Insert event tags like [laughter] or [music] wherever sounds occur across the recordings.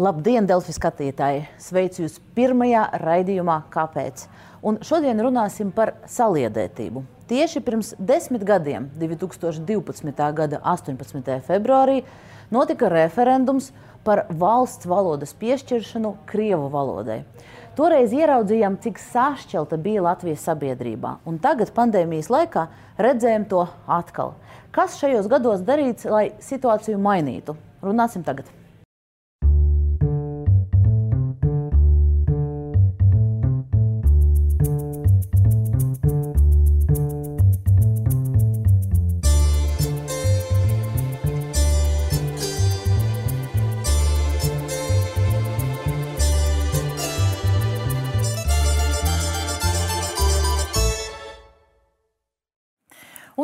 Labdien, Delfi skatītāji! Sveicu jūs pirmajā raidījumā, kāpēc? Un šodien runāsim par saliedētību. Tieši pirms desmit gadiem, 2012. gada 18. februārī, notika referendums par valsts valodas piešķiršanu Krievu valodai. Toreiz ieraudzījām, cik sašķelta bija Latvijas sabiedrībā, un tagad, pandēmijas laikā, redzējām to atkal. Kas šajos gados darīts, lai situāciju mainītu? Runāsim tagad.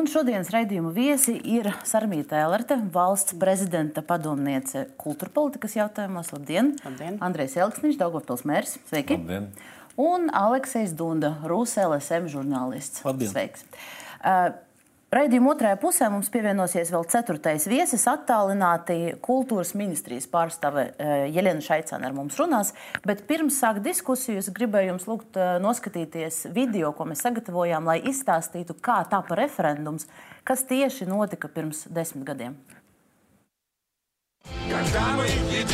Un šodienas raidījuma viesi ir Sarmīta Elerte, valsts prezidenta padomniece kultūra politikas jautājumos. Labdien! Labdien. Andrejs Elksniņš, Daugavpils mērs. Sveiki! Labdien. Un Aleksis Dunda, Rūsē LSM žurnālists. Labdien. Sveiks! Uh, Raidījuma otrajā pusē mums pievienosies vēl ceturtais viesis, attālināti kultūras ministrijas pārstāve Jelena Šaicāna ar mums runās. Bet pirms sākt diskusiju, es gribēju jums lūgt eh, noskatīties video, ko mēs sagatavojām, lai izstāstītu, kā tāpa referendums, kas tieši notika pirms desmit gadiem. Когда мы едины,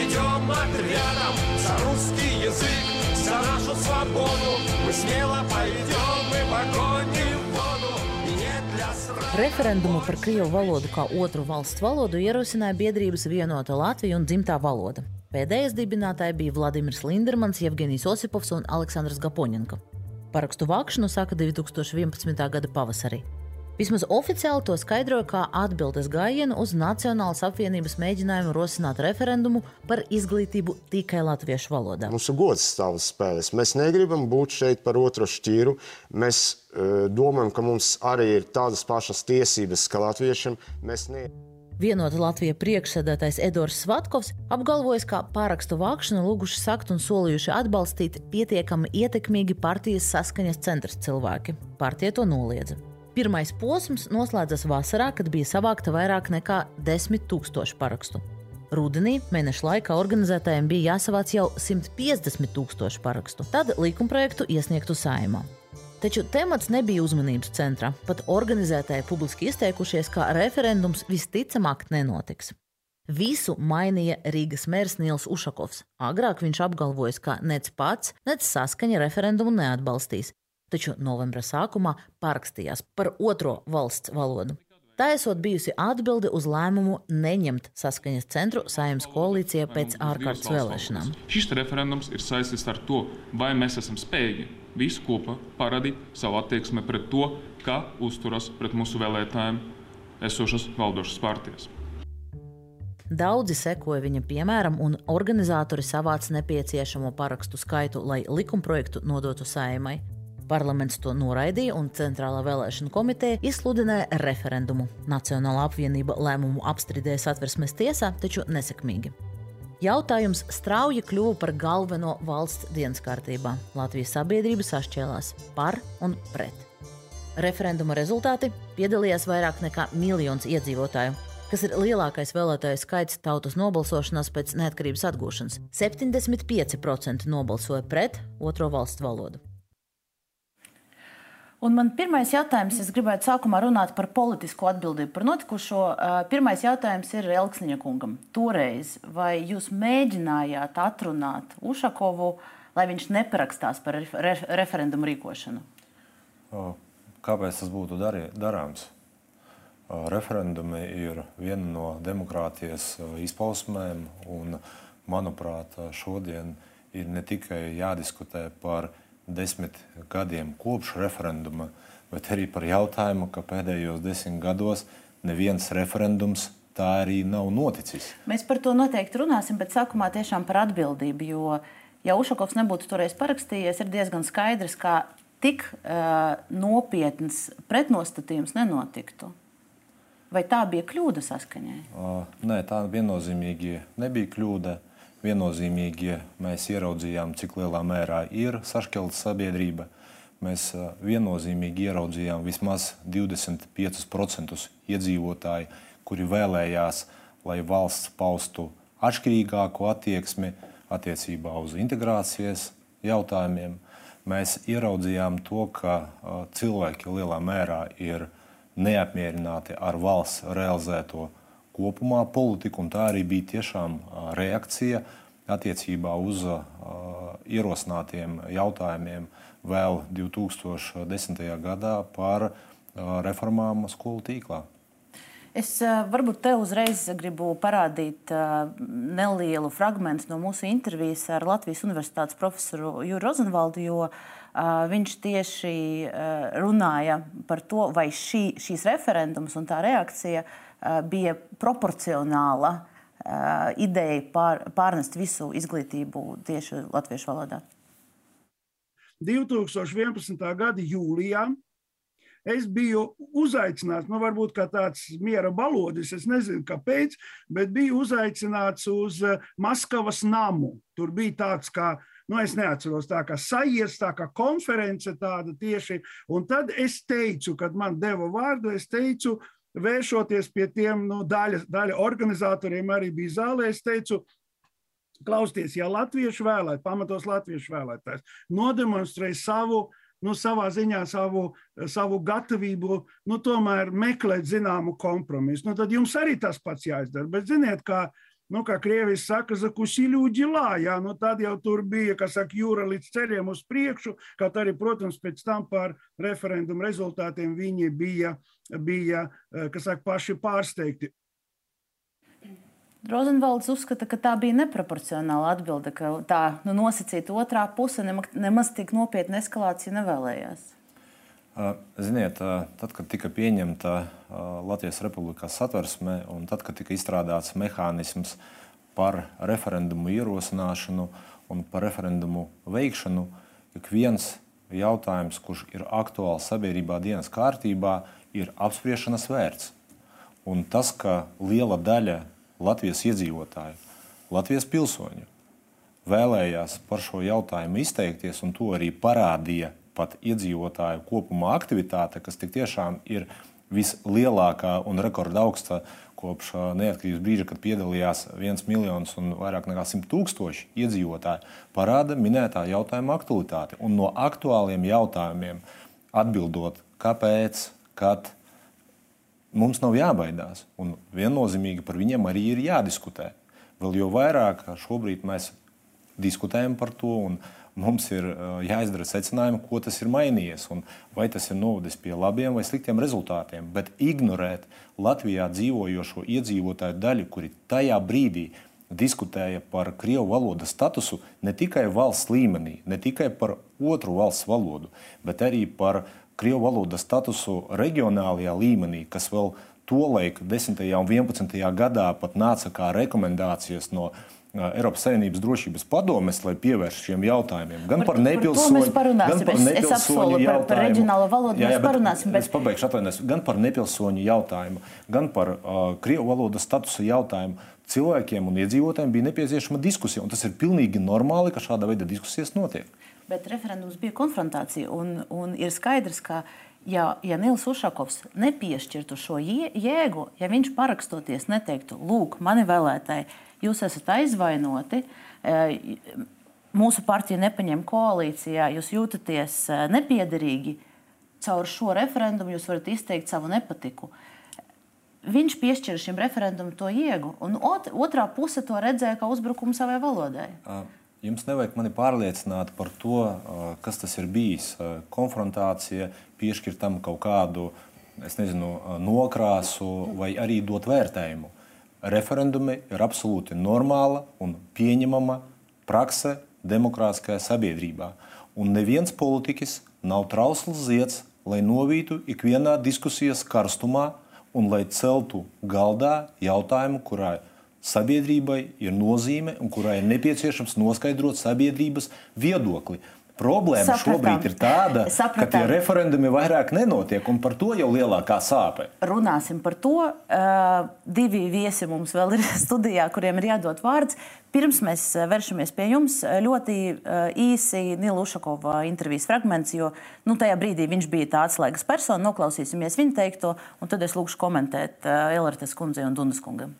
идем отрядом за русский язык, за нашу свободу, мы смело пойдем, мы погоним Referendumu par krievu valodu kā otru valsts valodu ierosināja biedrības vienota Latvija un dzimtā valoda. Pēdējais dibinātāji bija Vladimirs Lindermans, Jevgenijs Osipovs un Aleksandrs Gapoņenko. Parakstu vākšanu sāka 2011. gada pavasarī. Vismaz oficiāli to skaidroja kā atbildes gājienu uz Nacionālas apvienības mēģinājumu rosināt referendumu par izglītību tikai latviešu valodā. Ir gods stāvs spēles. Mēs negribam būt šeit par otru šķīru. Mēs uh, domājam, ka mums arī ir tādas pašas tiesības kā latviešiem. Ne... Vienota Latvijas priekšsēdētājs Edvards Svatkovs apgalvoja, ka pārakstu vākšanu lūguši sakt un solījuši atbalstīt pietiekami ietekmīgi partijas saskaņas centra cilvēki. Partija to noliedza. Pirmais posms noslēdzas vasarā, kad bija savākta vairāk nekā 10 000 parakstu. Rudenī mēneša laikā organizētājiem bija jāsavāc jau 150 tūkstoši parakstu. Tad likumprojektu iesniegtu saimā. Taču temats nebija uzmanības centrā. Pat organizētāji publiski izteikušies, ka referendums visticamāk nenotiks. Visu mainīja Rīgas mērs Nils Ušakovs. Agrāk viņš apgalvojis, ka nec pats, nec saskaņa referendumu neatbalstīs, taču novembra sākumā parakstījās par otro valsts valodu. Tā esot bijusi atbilde uz lēmumu neņemt saskaņas centru saimnes koalīcijā pēc ārkārtas vēlēšanām. Šis referendums ir saistīts ar to, vai mēs esam spējīgi visu kopā parādīt savu attieksmi pret to, kā uzturas pret mūsu vēlētājiem esošas valdošas partijas. Daudzi sekoja viņa piemēram, un organizatori savāca nepieciešamo parakstu skaitu, lai likumprojektu nodotu saimai. Parlaments to noraidīja, un Centrālā vēlēšana komiteja izsludināja referendumu. Nacionāla apvienība lēmumu apstrīdēja satversmes tiesā, taču nesekmīgi. Jautājums strauji kļuva par galveno valsts dienas kārtībā. Latvijas sabiedrība sašķēlās par un pret. Referenduma rezultāti piedalījās vairāk nekā miljons iedzīvotāju, kas ir lielākais vēlētāju skaits tautas nobalsošanās pēc neatkarības atgūšanas. 75% nobalsoja pret otro valstu valodu. Un man pirmais jautājums, es gribētu sākumā runāt par politisko atbildību par notikušo. Pirmais jautājums ir Elksniņa kungam. Toreiz, vai jūs mēģinājāt atrunāt Ušakovu, lai viņš neparakstās par ref referendumu rīkošanu? Kāpēc tas būtu darī, darāms? Referendumi ir viena no demokrātijas izpausmēm, un, manuprāt, šodien ir ne tikai jādiskutē par desmit gadiem kopš referenduma, bet arī par jautājumu, ka pēdējos desmit gados neviens referendums tā arī nav noticis. Mēs par to noteikti runāsim, bet sākumā tiešām par atbildību. Jo, ja Ušakovs nebūtu toreiz parakstījies, ir diezgan skaidrs, ka tik uh, nopietns pretnostatījums nenotiktu. Vai tā bija kļūda saskaņai? Uh, nē, tā viennozīmīgi nebija kļūda. Viennozīmīgi mēs ieraudzījām, cik lielā mērā ir sašķelta sabiedrība. Mēs viennozīmīgi ieraudzījām vismaz 25% iedzīvotāju, kuri vēlējās, lai valsts paustu atšķirīgāku attieksmi attiecībā uz integrācijas jautājumiem. Mēs ieraudzījām to, ka cilvēki lielā mērā ir neapmierināti ar valsts realizēto kopumā politiku, un tā arī bija tiešām reakcija attiecībā uz ierosinātiem jautājumiem vēl 2010. gadā par reformām skolu tīklā. Es varbūt te uzreiz gribu parādīt nelielu fragment no mūsu intervijas ar Latvijas Universitātes profesoru Jūru Rozenvaldu, jo viņš tieši runāja par to, vai šī, šīs referendums un tā reakcija bija proporcionāla ideja pār, pārnest visu izglītību tieši latviešu valodā. 2011. gada jūlijā Es biju uzaicināts, nu, varbūt kā tāds miera balodis, es nezinu, kāpēc, bet biju uzaicināts uz eh, Maskavas namu. Tur bija tāds kā, nu, es neatceros, tā kā sajies, tā kā konference tāda tieši. Un tad es teicu, kad man deva vārdu, es teicu, vēršoties pie tiem, nu, daļa, daļa organizatoriem arī bija zālē, es teicu, klausieties, ja latviešu vēlētāji, pamatos latviešu vēlētājs, nodemonstrē savu uh, nu, savā ziņā savu, savu gatavību nu, tomēr meklēt zināmu kompromisu. Nu, tad jums arī tas pats jāizdara. Bet ziniet, kā, nu, kā Krievijas saka, zakusiļu ģilā, jā, nu, tad jau tur bija, kas saka, jūra līdz ceļiem uz priekšu, kaut arī, protams, pēc tam par referendumu rezultātiem viņi bija, bija kas saka, paši pārsteigti. Rozenvalds uzskata, ka tā bija neproporcionāla atbilde, ka tā nu, nosacīta otrā puse nemaz tik nopietna eskalācija nevēlējās. Ziniet, tad, kad tika pieņemta Latvijas Republikas satversme un tad, kad tika izstrādāts mehānisms par referendumu ierosināšanu un par referendumu veikšanu, ik viens jautājums, kurš ir aktuāls sabiedrībā dienas kārtībā, ir apspriešanas vērts. Un tas, ka liela daļa Latvijas iedzīvotāju, Latvijas pilsoņu vēlējās par šo jautājumu izteikties, un to arī parādīja pat iedzīvotāju kopumā aktivitāte, kas tiešām ir vislielākā un rekordaugsta kopš neatkarības brīža, kad piedalījās viens miljons un vairāk nekā simt tūkstoši iedzīvotāji, parāda minētā jautājuma aktualitāti. Un no aktuāliem jautājumiem atbildot, kāpēc, kad, mums nav jābaidās. Un viennozīmīgi par viņiem arī ir jādiskutē. Vēl jau vairāk šobrīd mēs diskutējam par to, un mums ir jāizdara secinājumi, ko tas ir mainījies, un vai tas ir novedis pie labiem vai sliktiem rezultātiem. Bet ignorēt Latvijā dzīvojošo iedzīvotāju daļu, kuri tajā brīdī diskutēja par krievu valodas statusu ne tikai valsts līmenī, ne tikai par otru valsts valodu, bet arī par krievu valodas statusu reģionālajā līmenī, kas vēl tolaik, 10. un 11. gadā pat nāca kā rekomendācijas no Eiropas Savienības drošības padomes, lai pievērš šiem jautājumiem. Gan par, par nepilsoņu, gan par nepilsoņu jautājumu. Par, par reģionālo valodu jā, jā, mēs parunāsim. Bet... Es pabeigšu atvainojos. Gan par nepilsoņu jautājumu, gan par uh, krievu valodas statusu jautājumu. Cilvēkiem un iedzīvotājiem bija nepieciešama diskusija, un tas ir pilnīgi normāli, ka šāda veida diskusijas notiek bet referendums bija konfrontācija. Un, un ir skaidrs, ka ja, ja Nils Ušakovs nepiešķirtu šo jēgu, ja viņš parakstoties neteiktu, lūk, mani vēlētāji, jūs esat aizvainoti, e, mūsu partija nepaņem koalīcijā, jūs jūtaties e, nepiederīgi, caur šo referendumu jūs varat izteikt savu nepatiku. Viņš piešķīra šim referendumam to iegu, un ot, otrā puse to redzēja kā uzbrukumu savai valodai. Uh. Jums nevajag mani pārliecināt par to, kas tas ir bijis. Konfrontācija, piešķirt tam kaut kādu nezinu, nokrāsu vai arī dot vērtējumu. Referendumi ir absolūti normāla un pieņemama prakse demokrātiskajā sabiedrībā. Un neviens politiķis nav trausls zieds, lai novītu ikvienā diskusijas karstumā un lai celtu galdā jautājumu, kurā sabiedrībai ir nozīme un kurai ir nepieciešams noskaidrot sabiedrības viedokli. Problēma Sapratām. šobrīd ir tāda, Sapratām. ka tie referendumi vairāk nenotiek, un par to jau lielākā sāpe. Runāsim par to. Uh, divi viesi mums vēl ir [laughs] studijā, kuriem ir jādod vārds. Pirms mēs vēršamies pie jums, ļoti uh, īsi Nila Ušakova intervijas fragments, jo nu, tajā brīdī viņš bija tā atslēgas persona. Noklausīsimies viņa teikto, un tad es lūkšu komentēt uh, Elertes kundzei un Dundas kungam.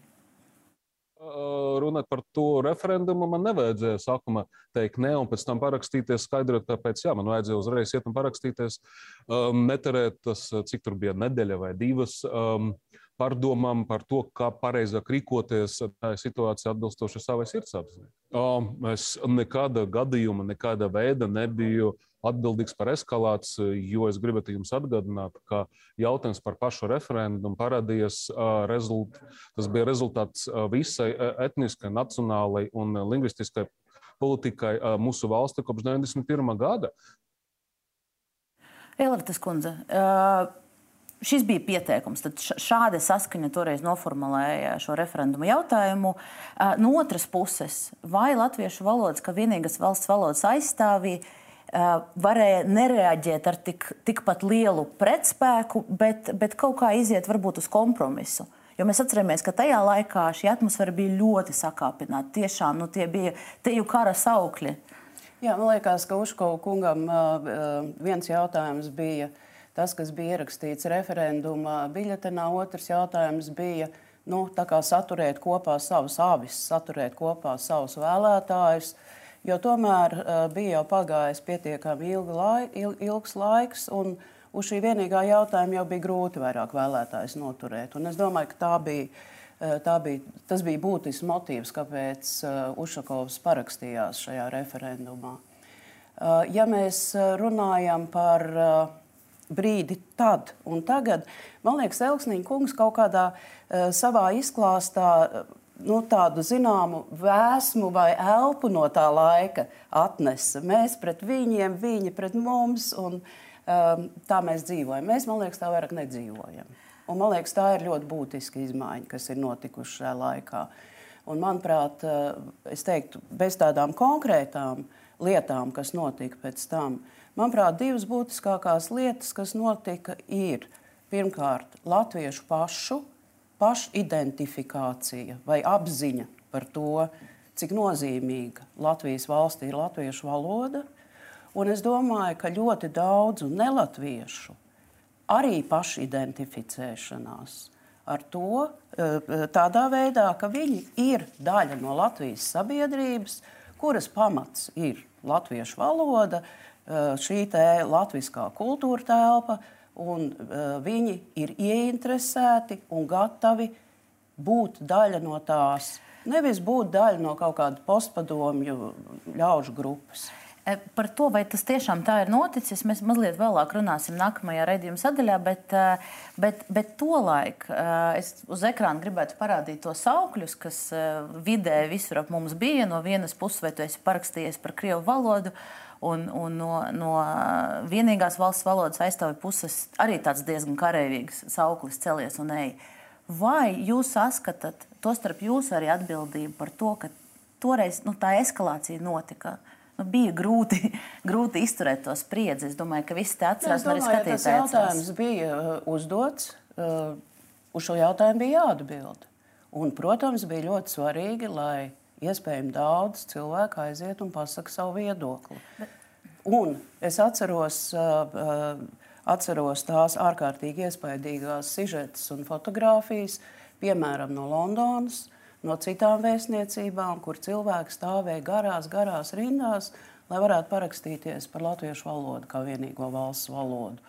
Runāt par to referendumu, man nevajadzēja sākumā teikt nē, un pēc tam parakstīties, skaidrot, kāpēc jā, man vajadzēja uzreiz iet un parakstīties, um, neterēt tas, cik tur bija nedēļa vai divas. Um, pārdomām par to, kā pareizāk rīkoties situācijā atbilstoši savai sirdsapziņai. Es nekāda gadījuma, nekāda veida nebiju atbildīgs par eskalāciju, jo es gribētu jums atgādināt, ka jautājums par pašu referendumu parādījās, rezult, tas bija rezultāts visai etniskai, nacionālai un lingvistiskai politikai mūsu valstī kopš 91. gada. Elritas kundze, šis bija pieteikums. Tad šāda saskaņa toreiz noformulēja šo referendumu jautājumu. No otras puses, vai latviešu valodas, kā vienīgās valsts valodas aizstāvīja, varēja nereaģēt ar tik, tikpat lielu pretspēku, bet, bet kaut kā iziet varbūt uz kompromisu. Jo mēs atceramies, ka tajā laikā šī atmosfēra bija ļoti sakāpināta. Tiešām nu, tie bija teju kara saukļi. Jā, man liekas, ka Uškova kungam viens jautājums bija tas, kas bija ierakstīts referenduma biļetenā. Otrs jautājums bija nu, saturēt kopā savus avis, saturēt kopā savus vēlētājus. Uh, Jo tomēr uh, bija jau pagājis pietiekami laik, il, ilgs laiks, un uz šī vienīgā jautājuma jau bija grūti vairāk vēlētājus noturēt. Un es domāju, ka tā bija, uh, tā bija, tas bija būtisks motīvs, kāpēc uh, Ušakovs parakstījās šajā referendumā. Uh, ja mēs runājam par uh, brīdi tad un tagad, man liekas, Elksniņa kungs kaut kādā uh, savā izklāstā nu, tādu zināmu vēsmu vai elpu no tā laika atnesa. Mēs pret viņiem, viņi pret mums, un um, tā mēs dzīvojam. Mēs, man liekas, tā vairāk nedzīvojam. Un, man liekas, tā ir ļoti būtiska izmaiņa, kas ir notikuši šajā laikā. Un, manuprāt, uh, es teiktu, bez tādām konkrētām lietām, kas notika pēc tam, manuprāt, divas būtiskākās lietas, kas notika, ir pirmkārt latviešu pašu pašidentifikācija vai apziņa par to, cik nozīmīga Latvijas valstī ir latviešu valoda. Un es domāju, ka ļoti daudzu nelatviešu arī pašidentificēšanās ar to eh, tādā veidā, ka viņi ir daļa no Latvijas sabiedrības, kuras pamats ir latviešu valoda, eh, šī latviskā kultūra telpa, un uh, viņi ir ieinteresēti un gatavi būt daļa no tās. Nevis būt daļa no kaut kāda postpadomju ļaužu grupas. E, par to, vai tas tiešām tā ir noticis, mēs mazliet vēlāk runāsim nākamajā raidījuma sadaļā, bet, e, bet, bet tolaik es uz ekrāna gribētu parādīt tos augļus, kas vidē visur ap mums bija. No vienas puses, vai tu esi parakstījies par krievu valodu, uh, Un, un no, no vienīgās valsts valodas aizstāvja puses arī tāds diezgan karavīgs sauklis celies un ej. Vai jūs saskatāt, tostarp jūs arī atbildību par to, ka toreiz nu, tā eskalācija notika? Nu, bija grūti, [laughs] grūti izturēt to spriedzi. Es domāju, ka visi te atcerās, nu, arī skatītājs. Tas jautājums bija uh, uzdots, uh, uz šo jautājumu bija jāatbild. Un, protams, bija ļoti svarīgi, lai iespējami daudz cilvēku aiziet un pasakā savu viedokli. Un es atceros, atceros tās ārkārtīgi iespaidīgās sižetes un fotogrāfijas, piemēram, no Londonas, no citām vēstniecībām, kur cilvēki stāvēja garās, garās rindās, lai varētu parakstīties par latviešu valodu kā vienīgo valsts valodu.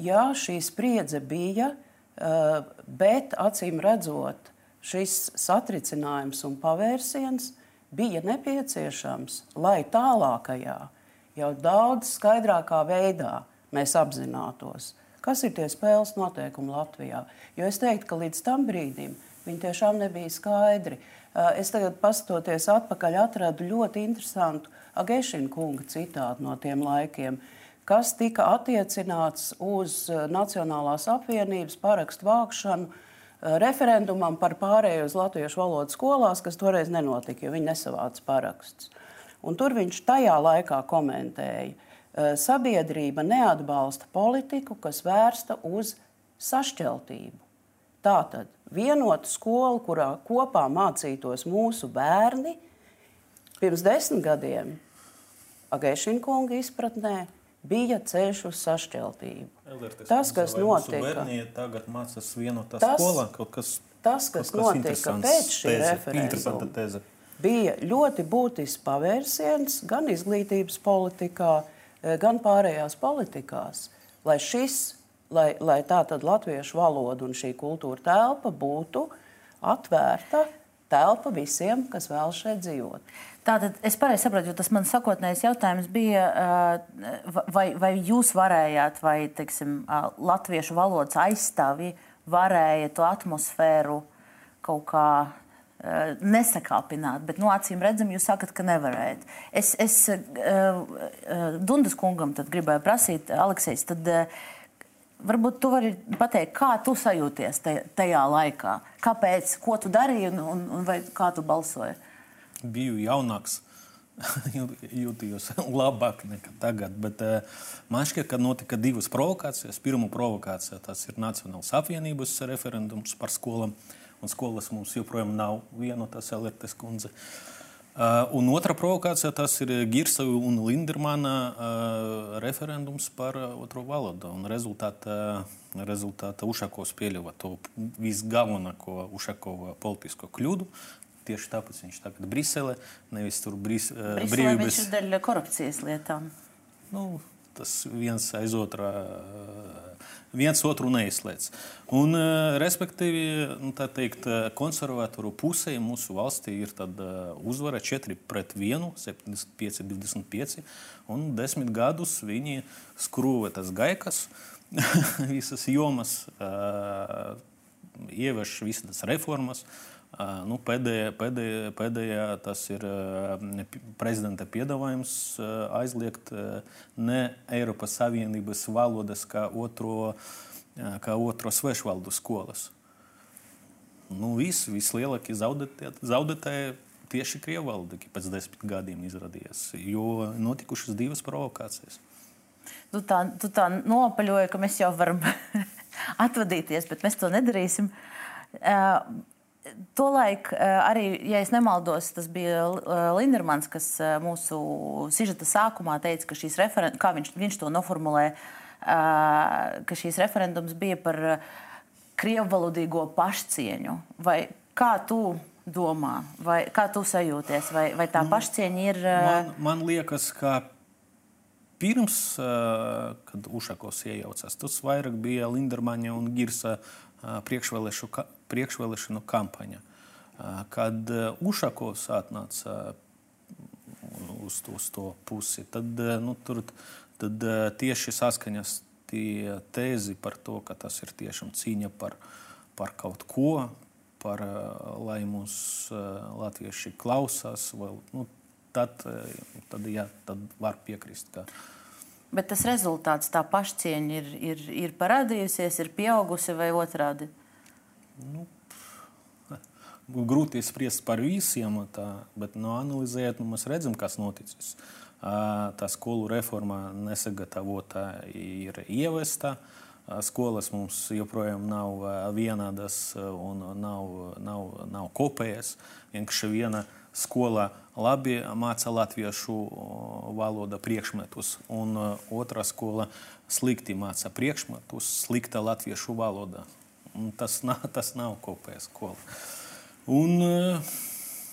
Jā, šī spriedze bija, bet acīm redzot, šis satricinājums un pavērsiens bija nepieciešams, lai tālākajā, jau daudz skaidrākā veidā mēs apzinātos, kas ir tie spēles noteikumi Latvijā. Jo es teiktu, ka līdz tam brīdim viņi tiešām nebija skaidri. Es tagad, paskatoties atpakaļ, atradu ļoti interesantu Agēšana kunga citātu no tiem laikiem, kas tika attiecināts uz Nacionālās apvienības parakstu vākšanu referendumam par pārēju uz latviešu valodu skolās, kas toreiz nenotika, jo viņi nesavāca parakstus. Un tur viņš tajā laikā komentēja, ka eh, sabiedrība neatbalsta politiku, kas vērsta uz sašķeltību. Tātad vienotu skolu, kurā kopā mācītos mūsu bērni, pirms desmit gadiem Agēšana kunga izpratnē bija ceļš uz sašķeltību. Eldertes, tas, kas notika, tagad mācās vienotā tas, skolā, kaut kas tas, kas, kas notika pēc šī referenduma, bija ļoti būtisks pavērsiens gan izglītības politikā, eh, gan pārējās politikās, lai, šis, lai, lai tā tad latviešu valoda un šī kultūra telpa būtu atvērta telpa visiem, kas vēl šeit dzīvot. Tātad es pareizi saprotu, jo tas mans sakotnējais jautājums bija, vai, vai jūs varējāt, vai teiksim, latviešu valodas aizstāvji varēja to atmosfēru kaut kā nesakāpināt, bet nu, acīm redzam, jūs sakat, ka nevarējat. Es, es uh, uh, Dundas kungam gribēju prasīt, Aleksējs, tad uh, varbūt tu vari pateikt, kā tu sajūties tajā laikā, kāpēc, ko tu darīji un, un, un vai, kā tu balsoji? Biju jaunāks. [laughs] Jūtījos [laughs] labāk nekā tagad. Bet, uh, man šķiet, ka notika divas provokācijas. Pirmā provokācija tas ir Nacionālās apvienības referendums par skolām. Un skolas mums joprojām nav vienotas Elītes kundze. Uh, un otra provokācija tas ir Girsa un Lindermana uh, referendums par otro valodu. Un rezultātā, rezultātā Ušakovs pieļāva to visgalvenāko Ušakova politisko kļūdu. Tieši tāpēc viņš tagad ir Briselē, nevis tur Bris, uh, Briselē brīvības. Viņš ir dēļ korupcijas lietām. Nu, tas viens aiz otrā. Uh, viens otru neizslēdz. Un, eh, respektīvi, nu, teikt, eh, konservatoru pusē mūsu valstī ir eh, uzvara 4 pret 1, 75, 25, un 10 gadus viņi skrūvē tas gaikas, [laughs] visas jomas, ievieš visas reformas. Nu, pēdējā, pēdējā, pēdējā tas ir prezidenta piedāvājums aizliegt ne Eiropas Savienības valodas kā otro, kā otro svešvaldu skolas. Nu, vis, vislielākie zaudētāji tieši valoda pēc desmit gadiem izrādījās, jo notikušas divas provokācijas. Tu tā, tu tā nopaļoji, ka mēs jau varam [laughs] atvadīties, bet mēs to nedarīsim. Uh, Tolaik eh, arī, ja nemaldos, tas bija eh, Lindermans, kas eh, mūsu sižeta sākumā teica, ka šīs referendums, kā viņš, viņš to noformulē, ka šīs referendums bija par krievvalodīgo pašcieņu. Vai kā tu domā, vai kā tu sajūties, vai, vai tā nu, pašcieņa ir? Man, man liekas, ka pirms, kad Ušakovs iejaucās, tas vairāk bija Lindermaņa un Girsa priekšvēlēšanu kampaņa. Kad Ušakovs atnāca uz, uz to pusi, tad, nu, tur, tad tieši saskaņas tie tēzi par to, ka tas ir tiešām cīņa par, par kaut ko, par, lai mūs latvieši klausās. Vai, nu, tad, tad, jā, tad var piekrist. Ka... Bet tas rezultāts, tā pašcieņa ir, ir, ir parādījusies, ir pieaugusi vai otrādi? Nu, grūti spriest par visiem, tā, bet no nu, analizējot, nu, mēs redzam, kas noticis. Tā skolu reforma nesagatavota ir ievesta. Skolas mums joprojām nav vienādas un nav, nav, nav kopējas. Vienkārši viena skola labi māca latviešu valoda priekšmetus, un otra skola slikti māca priekšmetus, slikta latviešu valoda. Tas [laughs] nav, tas nav kopējais skola. Un,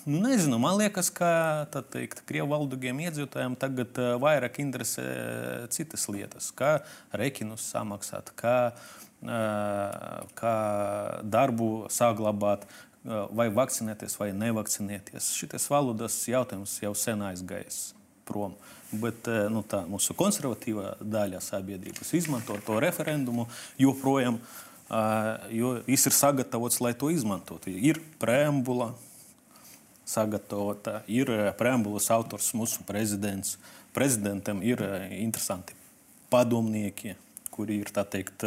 nu, nezinu, man liekas, ka teikt, krievu valodīgiem iedzīvotājiem tagad vairāk interesē citas lietas, kā rekinus samaksāt, kā, kā darbu saglabāt, vai vakcinēties vai nevakcinēties. Šis valodas jautājums jau sen aizgājis prom. Bet nu, tā, mūsu konservatīvā daļa sabiedrības izmanto to referendumu joprojām. Uh, jo viss ir sagatavots, lai to izmantotu. Ir preambula sagatavota, ir preambulas autors mūsu prezidents. Prezidentam ir interesanti padomnieki, kuri ir tā teikt.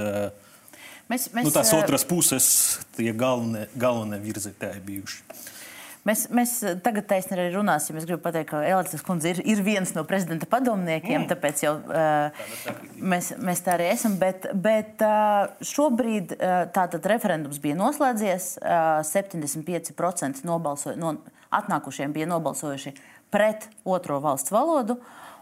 Mēs, mēs, nu, tās otras puses, tie galvenie, galvenie virzītāji bijuši. Mēs, mēs tagad taisni arī runāsim. Es gribu pateikt, ka Elīze Kundze ir, ir viens no prezidenta padomniekiem, mm. tāpēc jau uh, mēs, mēs tā arī esam. Bet, bet uh, šobrīd uh, tātad referendums bija noslēdzies. Uh, 75% nobalsoja, no, atnākušiem bija nobalsojuši pret otro valsts valodu.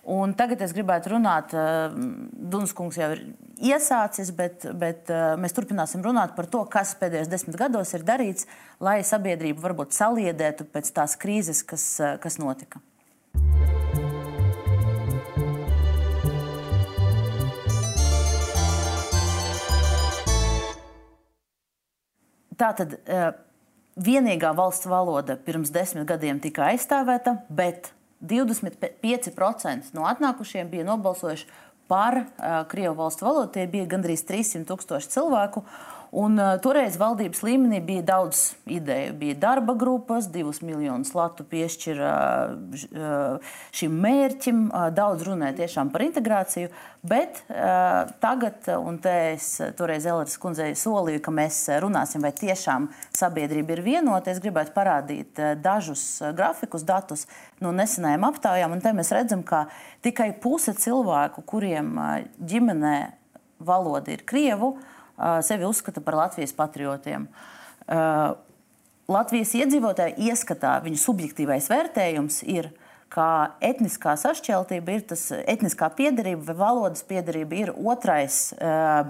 Un tagad es gribētu runāt, uh, Dunas kungs jau ir iesācis, bet, bet uh, mēs turpināsim runāt par to, kas pēdējos desmit gados ir darīts, lai sabiedrību varbūt saliedētu pēc tās krīzes, kas, uh, kas notika. Tātad vienīgā valsts valoda pirms desmit gadiem tika aizstāvēta, bet 25% no atnākušiem bija nobalsojuši par uh, Krievu valstu valodu. Tie bija gandrīz 300 tūkstoši cilvēku. Un, uh, toreiz valdības līmenī bija daudz ideju. Bija darba grupas, divus miljonus latu piešķira uh, šim mērķim, uh, daudz runāja tiešām par integrāciju. Bet uh, tagad, un te es toreiz Elīdas kundzei solīju, ka mēs runāsim, vai tiešām sabiedrība ir vienota. Es gribētu parādīt uh, dažus uh, grafikus, datus no nesenajām aptaujām. Un te mēs redzam, ka tikai puse cilvēku, kuriem uh, ģimenē valoda ir krievu, uh, sevi uzskata par Latvijas patriotiem. Latvijas iedzīvotāju ieskatā viņa subjektīvais vērtējums ir, ka etniskā sašķeltība ir tas etniskā piedarība vai valodas piedarība ir otrais uh,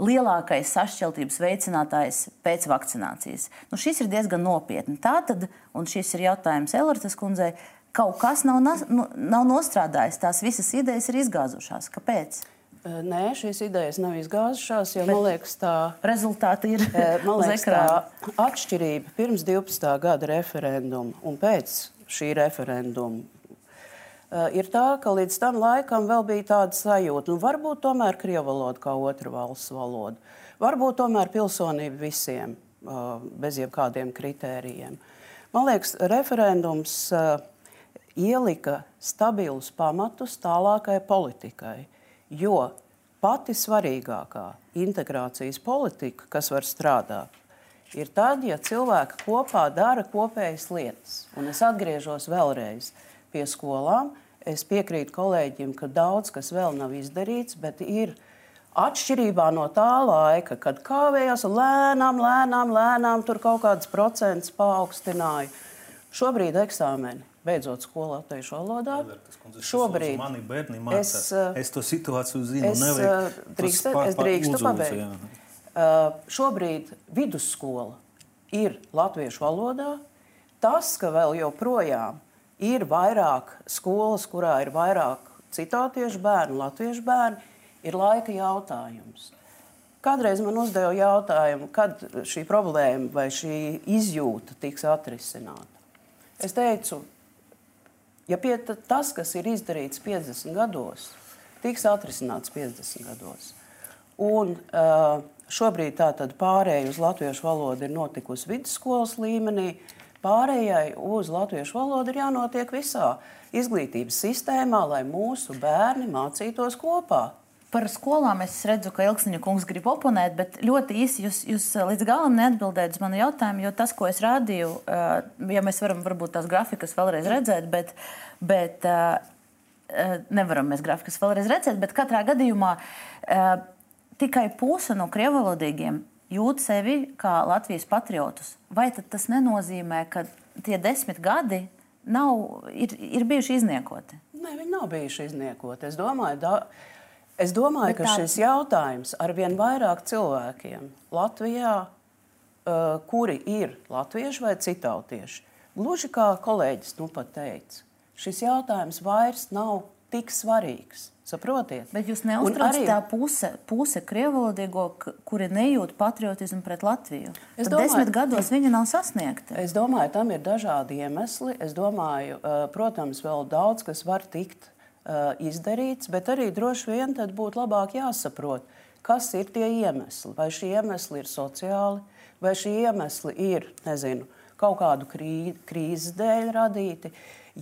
lielākais sašķeltības veicinātājs pēc vakcinācijas. Nu, šis ir diezgan nopietni. Tātad, un šis ir jautājums Elritas kundzei, kaut kas nav, nu, nav nostrādājis, tās visas idejas ir izgāzušās. Kāpēc? Nē, šīs idejas nav izgāzušās, jo Bet man liekas, tā rezultāti ir. Liekas, tā atšķirība pirms 12. gada referenduma un pēc šī referenduma ir tā, ka līdz tam laikam vēl bija tāda sajūta, nu, varbūt tomēr krievu valoda kā otra valsts valoda, varbūt tomēr pilsonība visiem bez jebkādiem kritērijiem. Man liekas, referendums ielika stabilus pamatus tālākai politikai. Jo pati svarīgākā integrācijas politika, kas var strādāt, ir tad, ja cilvēki kopā dara kopējas lietas. Un es atgriežos vēlreiz pie skolām. Es piekrītu kolēģim, ka daudz kas vēl nav izdarīts, bet ir atšķirībā no tā laika, kad kāvējās lēnām, lēnām, lēnām tur kaut kāds procents paaugstināja. Šobrīd eksāmeni beidzot skolu latviešu valodā. Šobrīd mani bērni mācās. Es, eh, es to situāciju zinu. Es, nevajag, eh, drīkst, pār, es drīkstu pabeigt. Uh, šobrīd vidusskola ir latviešu valodā. Tas, ka vēl joprojām ir vairāk skolas, kurā ir vairāk citātiešu bērnu, latviešu bērnu, ir laika jautājums. Kādreiz man uzdeva jautājumu, kad šī problēma vai šī izjūta tiks atrisināta. Es teicu, Ja tas, kas ir izdarīts 50 gados, tiks atrisināts 50 gados, un uh, šobrīd tātad pārējai uz latviešu valodu ir notikusi vidusskolas līmenī, pārējai uz latviešu valodu ir jānotiek visā izglītības sistēmā, lai mūsu bērni mācītos kopā. Par skolām es redzu, ka Elksniņa kungs grib oponēt, bet ļoti īsi jūs, jūs līdz galam neatbildējat uz manu jautājumu, jo tas, ko es rādīju, ja mēs varam varbūt tās grafikas vēlreiz redzēt, bet, bet nevaram mēs grafikas vēlreiz redzēt, bet katrā gadījumā tikai puse no krievalodīgiem jūt sevi kā Latvijas patriotus. Vai tas nenozīmē, ka tie desmit gadi nav, ir, ir bijuši izniekoti? Nē, viņi nav bijuši izniekoti. Es domāju, da, Es domāju, Bet ka tā... šis jautājums ar vien vairāk cilvēkiem Latvijā, uh, kuri ir latvieši vai citautieši, gluži kā kolēģis nu pat teica, šis jautājums vairs nav tik svarīgs. Saprotiet? Bet jūs neuztraucat arī... tā puse, puse krievalodīgo, kuri nejūt patriotismu pret Latviju. Es domāju, desmit gados viņa nav sasniegta. Es domāju, tam ir dažādi iemesli. Es domāju, protams, vēl daudz kas var tikt izdarīts, bet arī droši vien tad būtu labāk jāsaprot, kas ir tie iemesli. Vai šie iemesli ir sociāli, vai šie iemesli ir, nezinu, kaut kādu krī, krīzes dēļ radīti.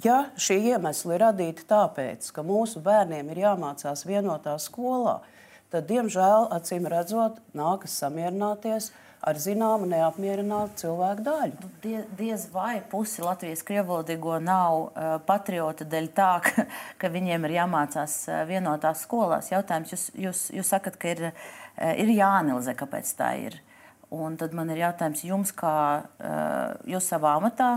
Ja šie iemesli ir radīti tāpēc, ka mūsu bērniem ir jāmācās vienotā skolā, tad, diemžēl, acīm redzot, nākas samierināties ar ar zināmu neapmierinātu cilvēku daļu. Nu, die, diez vai pusi Latvijas krievalodīgo nav uh, patrioti dēļ tā, [laughs] ka, ka viņiem ir jāmācās uh, vienotās skolās. Jautājums, jūs, jūs, jūs sakat, ka ir, uh, ir jāanalizē, kāpēc tā ir. Un tad man ir jautājums jums, kā jūs savā amatā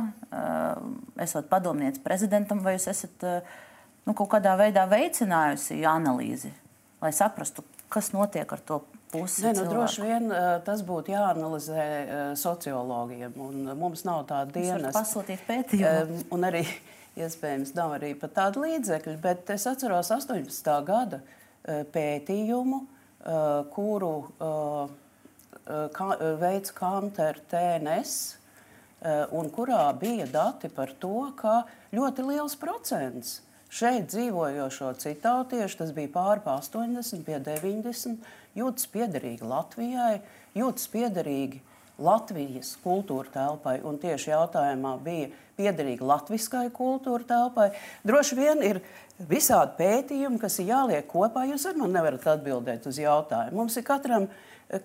esat padomnieks prezidentam, vai jūs esat nu, kaut kādā veidā veicinājusi analīzi, lai saprastu, kas notiek ar to pusi. Ne, nu, droši vien tas būtu jāanalizē sociologiem, un mums nav tāda dienas. Pasūtīt pētījumu. Un arī, [laughs] iespējams, nav arī pat tāda līdzekļa, bet es atceros 18. gada pētījumu, kuru veids Kanter TNS, un kurā bija dati par to, ka ļoti liels procents šeit dzīvojošo citautiešu, tas bija pāri 80, pie 90, jūtas piederīgi Latvijai, jūtas piederīgi Latvijas kultūra telpai, un tieši jautājumā bija piederīgi latviskai kultūra telpai. Droši vien ir visādi pētījumi, kas ir jāliek kopā. Jūs arī man nevarat atbildēt uz jautājumu. Mums ir katram,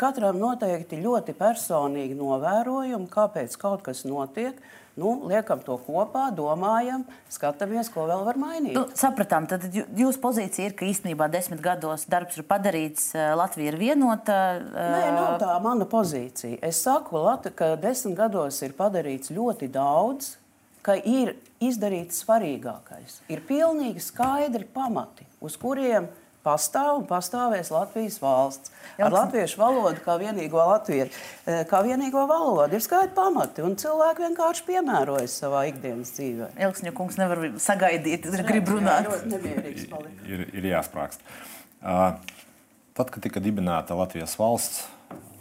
katram noteikti ļoti personīgi novērojumi, kāpēc kaut kas notiek. Nu, liekam to kopā, domājam, skatāmies, ko vēl var mainīt. Nu, sapratām, tad jūsu pozīcija ir, ka īstenībā desmit gados darbs ir padarīts, eh, Latvija ir vienota. Nē, nav tā mana pozīcija. Es saku, ka desmit gados ir padarīts ļoti daudz, ka ir izdarīts svarīgākais. Ir pilnīgi skaidri pamati, uz kuriem pastāv un pastāvēs Latvijas valsts. Ar Elksni. latviešu valodu kā vienīgo, Latviju, eh, kā vienīgo valodu ir skaidri pamati, un cilvēki vienkārši piemērojas savā ikdienas dzīvē. Elksņa kungs nevar sagaidīt, ir grib runāt. Jā, ir, ir jāsprākst. Uh, tad, kad tika dibināta Latvijas valsts,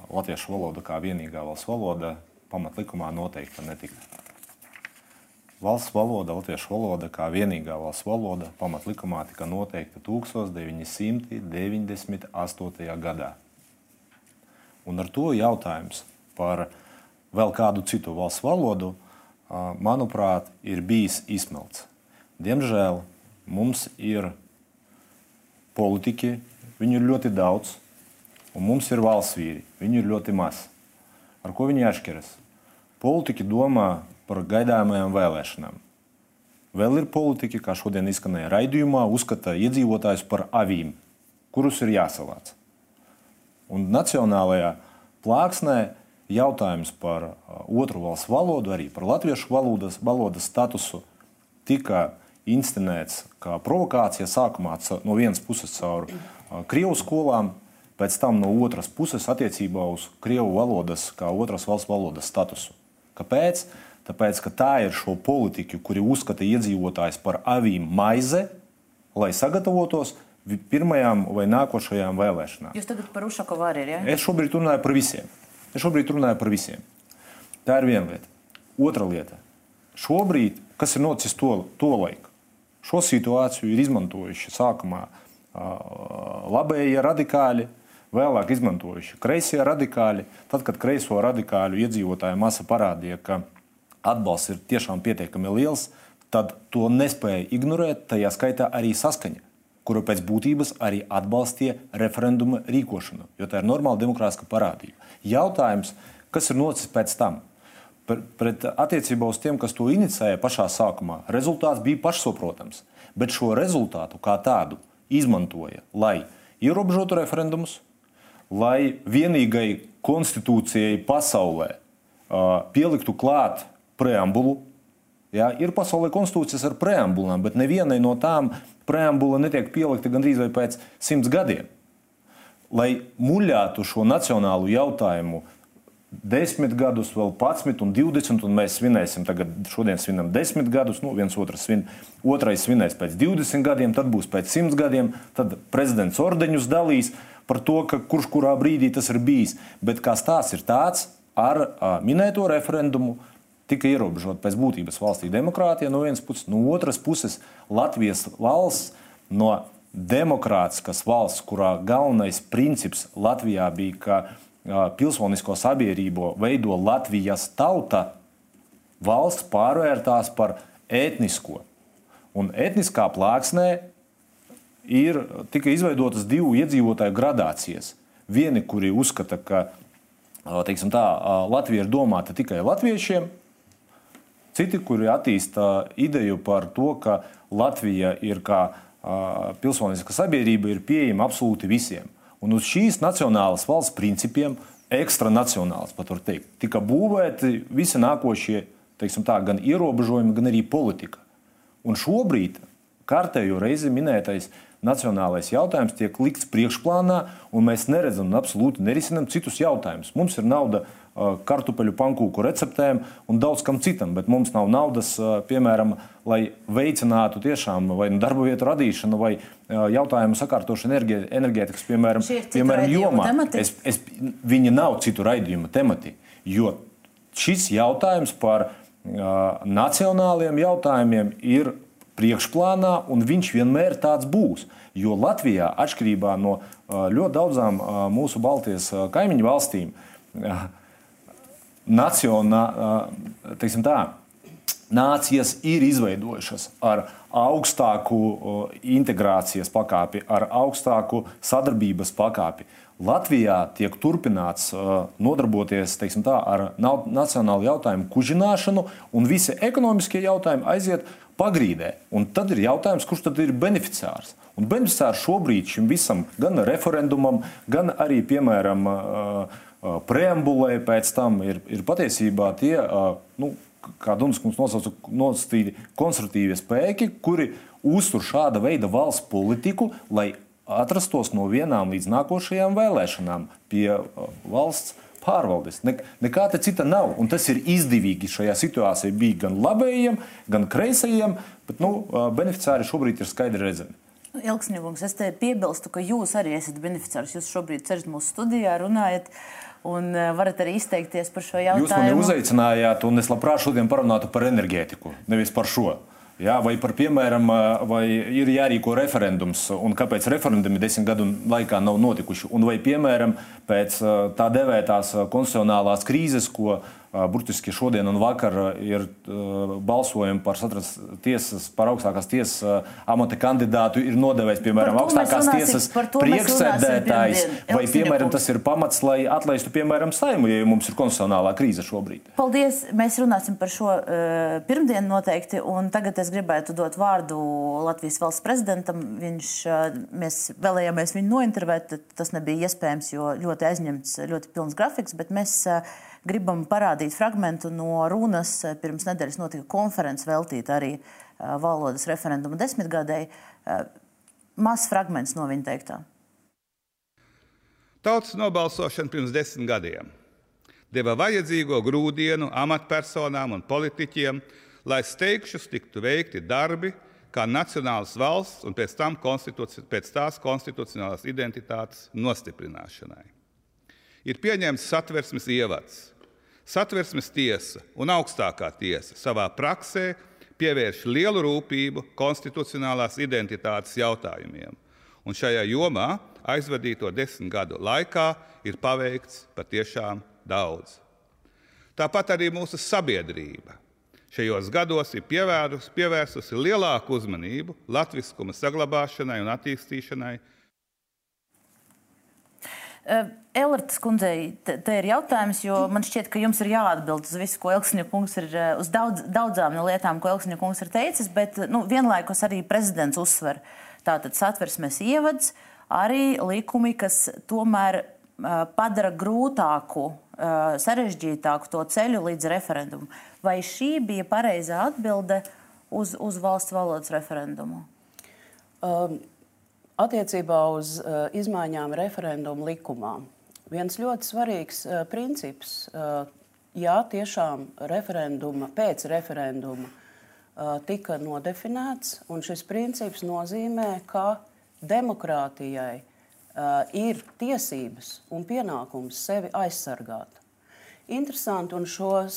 latviešu valoda kā vienīgā valsts valoda, pamatlikumā noteikti netika Valsts valoda, latviešu valoda, kā vienīgā valsts valoda, pamatlikumā tika noteikta 1998. gadā. Un ar to jautājums par vēl kādu citu valsts valodu, manuprāt, ir bijis izsmelts. Diemžēl mums ir politiķi, viņu ir ļoti daudz, un mums ir valsts vīri, viņu ir ļoti maz. Ar ko viņi atšķiras? Politiķi domā par gaidāmajām vēlēšanām. Vēl ir politiķi, kā šodien izskanēja raidījumā, uzskata iedzīvotājus par avīm, kurus ir jāsavāc. Un nacionālajā plāksnē jautājums par otru valstu valodu, arī par latviešu valodas, valodas statusu, tika inscenēts kā provokācija sākumā no vienas puses caur Krievijas skolām, pēc tam no otras puses attiecībā uz Krievu valodas kā otras valsts valodas statusu. Kāpēc? Tāpēc, ka tā ir šo politiku, kuri uzskata iedzīvotājs par avīm maize, lai sagatavotos pirmajām vai nākošajām vēlēšanām. Jūs tagad par Ušakovu arī, ja? Es šobrīd runāju par visiem. Es šobrīd runāju par visiem. Tā ir viena lieta. Otra lieta. Šobrīd, kas ir noticis to, to laiku, šo situāciju ir izmantojuši sākumā labējie radikāļi, vēlāk izmantojuši kreisie radikāļi. Tad, kad kreiso radikāļu iedzīvotāju masa parādīja, ka atbalsts ir tiešām pietiekami liels, tad to nespēja ignorēt, tajā skaitā arī saskaņa, kura pēc būtības arī atbalstīja referenduma rīkošanu, jo tā ir normāla demokrātiska parādība. Jautājums, kas ir noticis pēc tam? Pret attiecībā uz tiem, kas to inicēja pašā sākumā, rezultāts bija pašsaprotams. Bet šo rezultātu kā tādu izmantoja, lai ierobežotu referendumus, lai vienīgai konstitūcijai pasaulē uh, pieliktu klāt preambulu. Ja, ir pasaulē konstitūcijas ar preambulām, bet nevienai no tām preambula netiek pielikta gandrīz vai pēc simts gadiem. Lai muļātu šo nacionālu jautājumu desmit gadus, vēl 11 un 20, un mēs svinēsim, tagad šodien svinam desmit gadus, nu viens otrs svin, otrais svinēs pēc 20 gadiem, tad būs pēc 100 gadiem, tad prezidents ordeņus dalīs par to, ka kurš kurā brīdī tas ir bijis. Bet kā stāsts ir tāds ar a, minēto referendumu, tika ierobežota pēc būtības valstī demokrātija no vienas puses, no otras puses Latvijas valsts no demokrātiskas valsts, kurā galvenais princips Latvijā bija, ka pilsonisko sabiedrību veido Latvijas tauta, valsts pārvērtās par etnisko. Un etniskā plāksnē ir tika izveidotas divu iedzīvotāju gradācijas. Vieni, kuri uzskata, ka tā, Latvija ir domāta tikai latviešiem, Citi, kuri attīsta ideju par to, ka Latvija ir kā pilsoniska sabiedrība, ir pieejama absolūti visiem. Un uz šīs nacionālas valsts principiem ekstranacionāls, pat var teikt. Tika būvēti visi nākošie tā, gan ierobežojumi, gan arī politika. Un šobrīd kārtējo reizi minētais nacionālais jautājums tiek likts priekšplānā, un mēs neredzam un absolūti nerisinām citus jautājumus. Mums ir nauda kartupeļu pankūku receptēm un daudz kam citam, bet mums nav naudas, piemēram, lai veicinātu tiešām vai nu darba vietu radīšanu vai jautājumu sakārtošanu enerģētikas, piemēram, piemēram jomā. Es, es, viņi nav citu raidījumu temati, jo šis jautājums par nacionāliem jautājumiem ir priekšplānā, un viņš vienmēr tāds būs. Jo Latvijā, atšķirībā no ļoti daudzām mūsu Baltijas kaimiņu valstīm, nacionā, tā, nācijas ir izveidojušas ar augstāku integrācijas pakāpi, ar augstāku sadarbības pakāpi. Latvijā tiek turpināts nodarboties tā, ar nacionālu jautājumu kuģināšanu, un visi ekonomiskie jautājumi aiziet pagrīdē. Un tad ir jautājums, kurš tad ir beneficiārs? Un beneficiārs šobrīd šim visam, gan referendumam, gan arī, piemēram, uh, preambulē pēc tam ir, ir patiesībā tie, nu, kā Dunas kungs nosauca, nosacīti konservatīvie spēki, kuri uztur šāda veida valsts politiku, lai atrastos no vienām līdz nākošajām vēlēšanām pie valsts pārvaldes. Ne, nekā cita nav. Un tas ir izdevīgi šajā situācijā bija gan labējiem, gan kreisajiem, bet nu, beneficiāri šobrīd ir skaidri redzami. Ilgsņevums, es te piebilstu, ka jūs arī esat beneficiārs. Jūs šobrīd cerat mūsu studijā, runājat un uh, varat arī izteikties par šo jautājumu. Jūs mani uzaicinājāt, un es labprāt šodien parunātu par enerģētiku, nevis par šo. Jā, vai, par, piemēram, vai ir jārīko referendums, un kāpēc referendumi desmit gadu laikā nav notikuši? Un vai, piemēram, pēc tā devētās konstitucionālās krīzes, ko burtiski šodien un vakar ir balsojumi par satras tiesas, par augstākās tiesas amata kandidātu, ir nodevējis, piemēram, augstākās tiesas priekšsēdētājs, vai, piemēram, tas ir pamats, lai atlaistu, piemēram, saimu, ja mums ir konstitucionālā krīze šobrīd. Paldies! Mēs runāsim par šo uh, pirmdienu noteikti, un tagad es gribētu dot vārdu Latvijas valsts prezidentam. Viņš, uh, mēs vēlējāmies viņu nointervēt, tas nebija iespējams, jo ļoti aizņemts, ļoti pilns grafiks, bet mēs uh, gribam parādīt fragment no runas. Pirms nedēļas notika konference veltīta arī valodas referenduma desmitgadēji. Mazs fragments no viņa teiktā. Tautas nobalsošana pirms desmit gadiem deva vajadzīgo grūdienu amatpersonām un politiķiem, lai steigšus tiktu veikti darbi, kā nacionālas valsts un pēc, pēc tās konstitucionālās identitātes nostiprināšanai. Ir pieņemts satversmes ievads, Satversmes tiesa un augstākā tiesa savā praksē pievērš lielu rūpību konstitucionālās identitātes jautājumiem, un šajā jomā aizvadīto desmit gadu laikā ir paveikts patiešām daudz. Tāpat arī mūsu sabiedrība šajos gados ir pievērsusi lielāku uzmanību latviskuma saglabāšanai un attīstīšanai, Elritas kundzei, te ir jautājums, jo man šķiet, ka jums ir jāatbild uz visu, ko Elksņa kungs ir, uz daudz, daudzām no lietām, ko Elksņa kungs ir teicis, bet nu, vienlaikus arī prezidents uzsver tātad satversmes ievads, arī likumi, kas tomēr uh, padara grūtāku, uh, sarežģītāku to ceļu līdz referendumam. Vai šī bija pareizā atbilde uz, uz valsts valodas referendumu? Um. Attiecībā uz uh, izmaiņām referendumu likumā. Viens ļoti svarīgs uh, princips, uh, jā, tiešām referenduma, pēc referenduma uh, tika nodefinēts, un šis princips nozīmē, ka demokrātijai uh, ir tiesības un pienākums sevi aizsargāt. Interesanti, un uh,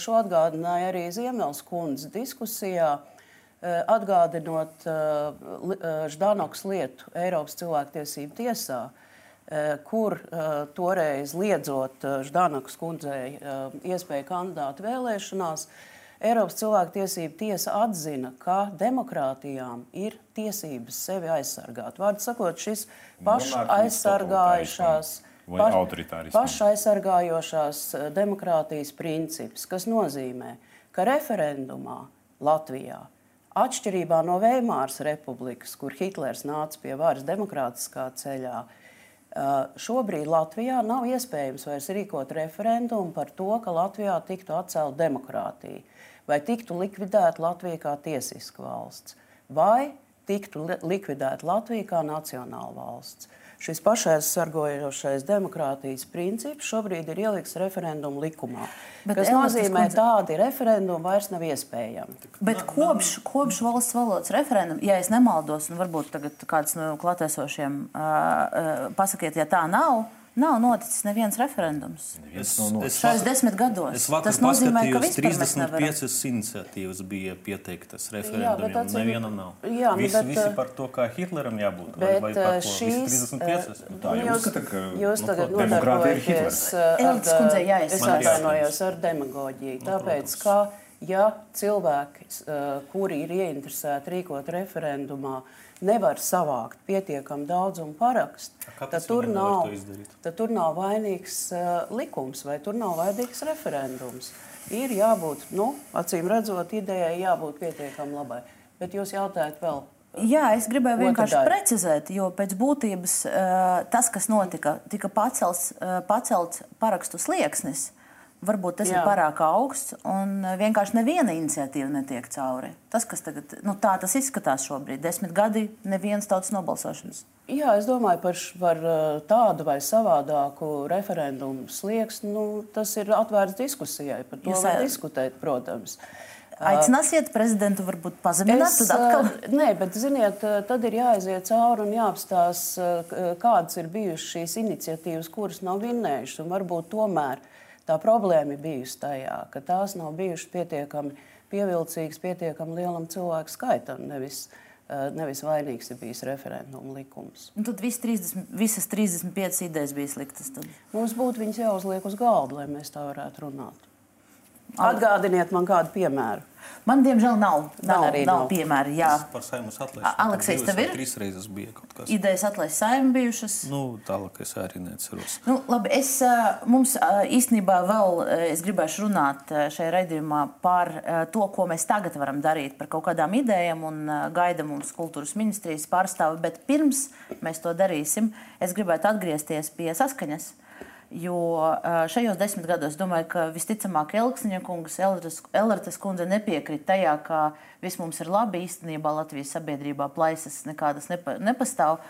šo atgādināja arī Ziemeļs kundze diskusijā. Uh, Eh, atgādinot eh, eh, Ždanoks lietu Eiropas cilvēktiesību tiesā, kur toreiz liedzot Ždanoks kundzei iespēju kandidātu vēlēšanās, Eiropas cilvēktiesība tiesa atzina, ka demokrātijām ir tiesības sevi aizsargāt. Vārdu sakot, šis pašaizsargājušās, paš, pašaizsargājošās demokrātijas princips, kas nozīmē, ka referendumā Latvijā Atšķirībā no Veimāras republikas, kur Hitlers nāca pie varas demokrātiskā ceļā, Šobrīd Latvijā nav iespējams vairs rīkot referendumu par to, ka Latvijā tiktu atcelta demokrātija, vai tiktu likvidēta Latvija kā tiesiska valsts, vai tiktu likvidēta Latvija kā nacionāla valsts šis pašaizsargojošais demokrātijas princips šobrīd ir ielikts referendumu likumā. Bet kas nozīmē, ka tādi referendumi vairs nav iespējami. Bet kopš, kopš valsts valodas referenduma, ja es nemaldos, un varbūt kāds no klātesošiem uh, uh, pasakiet, ja tā nav Nav noticis neviens referendums. Es, es, Šajos desmit gados. Es Tas nozīmē, ka 35 iniciatīvas bija pieteiktas referendumiem, un nevienam nav. Jā, visi, bet, visi par to, kā Hitleram jābūt. Bet vai, vai šīs... 35. Nu, tā jūs, uzskata, ka jūs tagad nu, nodarbojaties ar, es atvainojos ar demagoģiju. Tāpēc, ka, ja cilvēki, kuri ir ieinteresēti rīkot referendumā, nevar savākt pietiekami daudzumu parakstu, tad tur, nav, tad tur nav vainīgs uh, likums vai tur nav vainīgs referendums. Ir jābūt, nu, acīm redzot, idejai jābūt pietiekami labai. Bet jūs jautājat vēl. Jā, es gribēju vienkārši daļa. precizēt, jo pēc būtības uh, tas, kas notika, tika pacelts, uh, pacelts parakstu slieksnis. Varbūt tas Jā. ir pārāk augsts, un eh, vienkārši neviena iniciatīva netiek cauri. Tas, kas tagad, nu, tā tas izskatās šobrīd, desmit gadi, nevienas tautas nobalsošanas. Jā, es domāju par, par eh, tādu vai savādāku referendumu slieksni. Nu, tas ir atvērts diskusijai, par to Jūs, var diskutēt, protams. Aicināsiet prezidentu varbūt pazemināt? Es, atkal... Nē, bet ziniet, tad ir jāaiziet cauri un jāapstāsta, kādas ir bijušas šīs iniciatīvas, kuras nav vinnējušas. Varbūt tomēr Tā problēma bijusi tajā, ka tās nav bijušas pietiekami pievilcīgas pietiekami lielam cilvēku skaitam. Nevis, eh, nevis vainīgs ir bijis referenduma likums. Un tad vis 30, visas 35 idejas bija sliktas. Tad. Mums būtu viņas jāuzliek uz galda, lai mēs tā varētu runāt. Atgādiniet man kādu piemēru. Man, diemžēl, nav, nav, nav, nav piemēra. Jā, par saimnes atlaišanu. Aleksējs, tev ir? Trīs reizes bija kaut kas. Idejas atlaist saimnu bijušas. Nu, tālāk es arī neceros. Nu, labi, es, mums īstenībā vēl, es gribēšu runāt šajā raidījumā par to, ko mēs tagad varam darīt, par kaut kādām idejām un gaida mums kultūras ministrijas pārstāvi, bet pirms mēs to darīsim, es gribētu atgriezties pie saskaņas Jo šajos desmit gados domāju, ka visticamāk Elksniņa kungs, Elratas kundze nepiekrīt tajā, ka viss mums ir labi. Īstenībā Latvijas sabiedrībā plaisas nekādas nepa, nepastāv.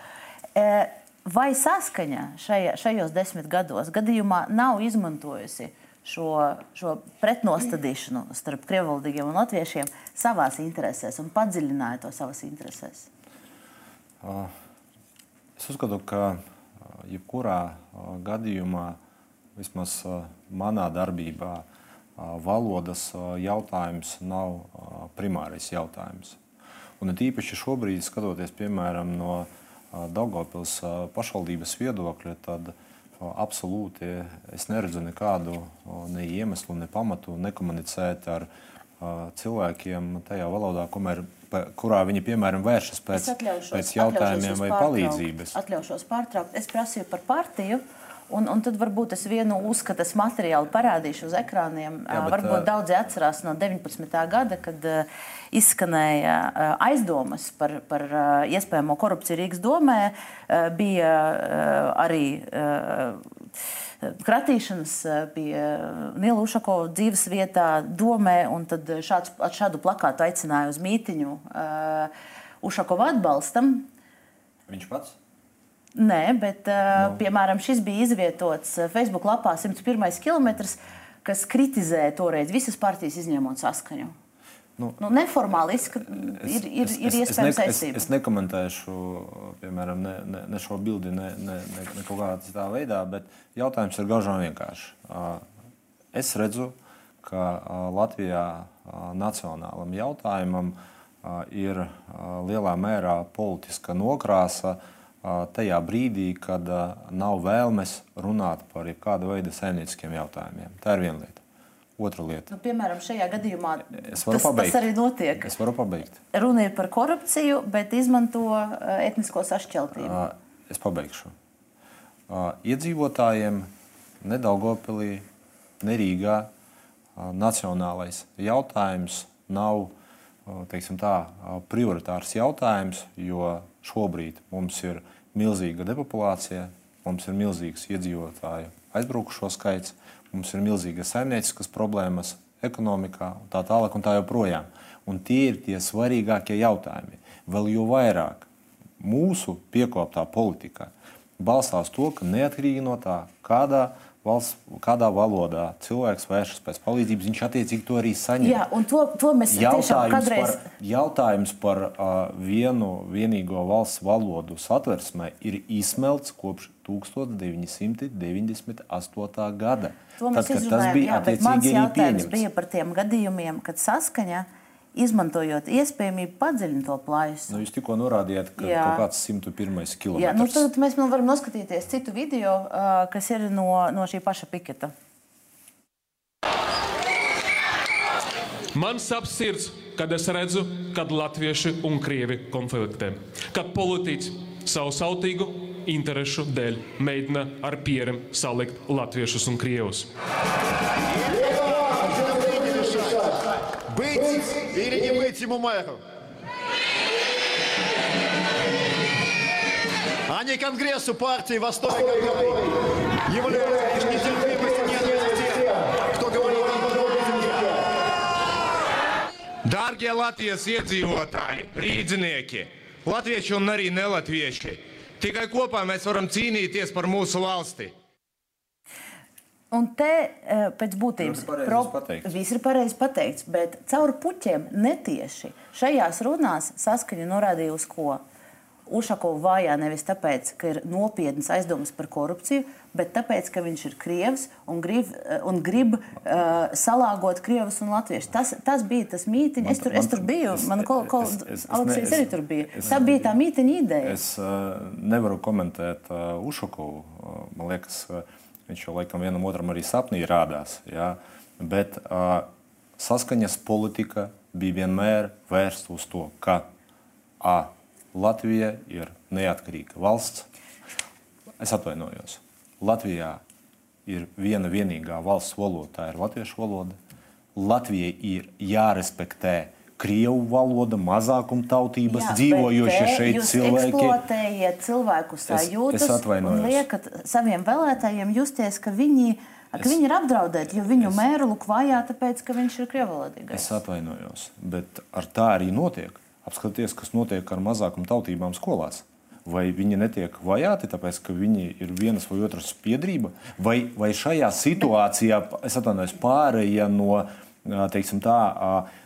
Vai saskaņa šajā, šajos desmit gados gadījumā nav izmantojusi šo, šo pretnostādīšanu starp krievvaldīgiem un latviešiem savās interesēs un padziļināja to savās interesēs? Es uzskatu, ka jebkurā gadījumā, vismaz manā darbībā, valodas jautājums nav primārais jautājums. Un it īpaši šobrīd, skatoties piemēram no Daugopils pašvaldības viedokļa, tad absolūti es neredzu nekādu ne iemeslu, ne pamatu nekomunicēt ar cilvēkiem tajā valodā, kumēr kurā viņi, piemēram, vēršas pēc, pēc jautājumiem vai pārtraukt, palīdzības. Atļaušos pārtraukt. Es prasīju par partiju. Un, un tad varbūt es vienu uzskatas materiālu parādīšu uz ekrāniem. Jā, bet, varbūt daudzi atcerās no 19. gada, kad uh, izskanēja uh, aizdomas par, par uh, iespējamo korupciju Rīgas domē. Uh, bija uh, arī. Uh, kratīšanas pie Nila Ušakova dzīves vietā, domē, un tad šāds, šādu plakātu aicināja uz mītiņu uh, Ušakova atbalstam. Viņš pats? Nē, bet, uh, no. piemēram, šis bija izvietots Facebook lapā 101. km, kas kritizēja toreiz visas partijas izņemot saskaņu. Nu, nu, neformāli izskat, ir, ir, es, ir iespējams saistība. Es, es, es nekomentēšu piemēram, ne, ne, ne šo bildi, ne, ne, ne, ne kaut kādā citā veidā, bet jautājums ir gaužām vienkārši. Es redzu, ka Latvijā nacionālam jautājumam ir lielā mērā politiska nokrāsa tajā brīdī, kad nav vēlmes runāt par jebkāda veida saimnieciskiem jautājumiem. Tā ir viena lieta. Otra lieta. Nu, piemēram, šajā gadījumā tas, pabeigt. tas arī notiek. Es varu pabeigt. Runa ir par korupciju, bet izmanto uh, etnisko sašķeltību. Uh, es pabeigšu. Uh, iedzīvotājiem Nedaugopilī, Nerīgā uh, nacionālais jautājums nav uh, tā, prioritārs jautājums, jo šobrīd mums ir milzīga depopulācija, mums ir milzīgs iedzīvotāju aizbraukušo skaits, mums ir milzīgas saimnieciskas problēmas ekonomikā, tā tālāk un tā joprojām. Un tie ir tie svarīgākie jautājumi. Vēl jo vairāk mūsu piekoptā politika balstās to, ka neatkarīgi no tā, kādā valsts, kādā valodā cilvēks vēršas pēc palīdzības, viņš attiecīgi to arī saņem. Jā, un to, to mēs jautājums kādreiz... par, jautājums par uh, vienu vienīgo valsts valodu satversmē ir izsmelts kopš 1998. gada. To mēs Tad, kad tas bija jā, attiecīgi arī pieņemts. bija par tiem gadījumiem, kad saskaņa, izmantojot iespējamību, padziļina to plaisu. Nu, jūs tikko norādījāt, ka Jā. kaut kāds 101. km. Jā, nu tad mēs vēl varam noskatīties citu video, kas ir no, no šī paša piketa. Man sāp sirds, kad es redzu, kad latvieši un krievi konfliktē. Kad politiķi savu sautīgu interesu dēļ mēģina ar pieriem salikt latviešus un krievus. Или не быть ему мэром? А не Конгрессу партии Востока горы. Является лишь нетерпимость и ненависть тех, кто говорит о Dārgie Latvijas iedzīvotāji, rīznieki, latvieši un arī nelatvieši, tikai kopā mēs varam cīnīties par mūsu valsti. Un te eh, pēc būtības pateikts. viss ir pareizi pateikts, bet caur puķiem netieši šajās runās saskaņa norādīja uz ko. Ušakovu vājā nevis tāpēc, ka ir nopietnas aizdomas par korupciju, bet tāpēc, ka viņš ir krievs un grib, eh, un grib uh, salāgot krievus un latviešus. Tas, tas bija tas mītiņš. Es, tur- es tur biju, man kol, kol, es- es- es Aleksijas ne- arī tur bija. es- Tā bija tā mītiņa ideja. Es uh, nevaru komentēt uh, Ušakovu. Uh, man liekas, uh, viņš jau laikam vienam otram arī sapnī rādās. Jā. Bet uh, saskaņas politika bija vienmēr vērsta uz to, ka A. Latvija ir neatkarīga valsts. Es atvainojos. Latvijā ir viena vienīgā valsts valoda, tā ir latviešu valoda. Latvijai ir jārespektē krievu valoda, mazākumtautības, Jā, dzīvojošie šeit jūs cilvēki. eksploatējat cilvēku sajūtas es atvainojos. un liekat saviem vēlētājiem justies, ka viņi, ka Es- viņi ir apdraudēti, jo viņu mēru lūk vajā, tāpēc, ka viņš ir krievalodīgais. Es atvainojos, bet ar tā arī notiek. Apskatieties, kas notiek ar mazākumtautībām skolās. Vai viņi netiek vajāti, tāpēc ka viņi ir vienas vai otras piedrība, vai, vai šajā situācijā, es atvainojos, pārējie no teiksim tā,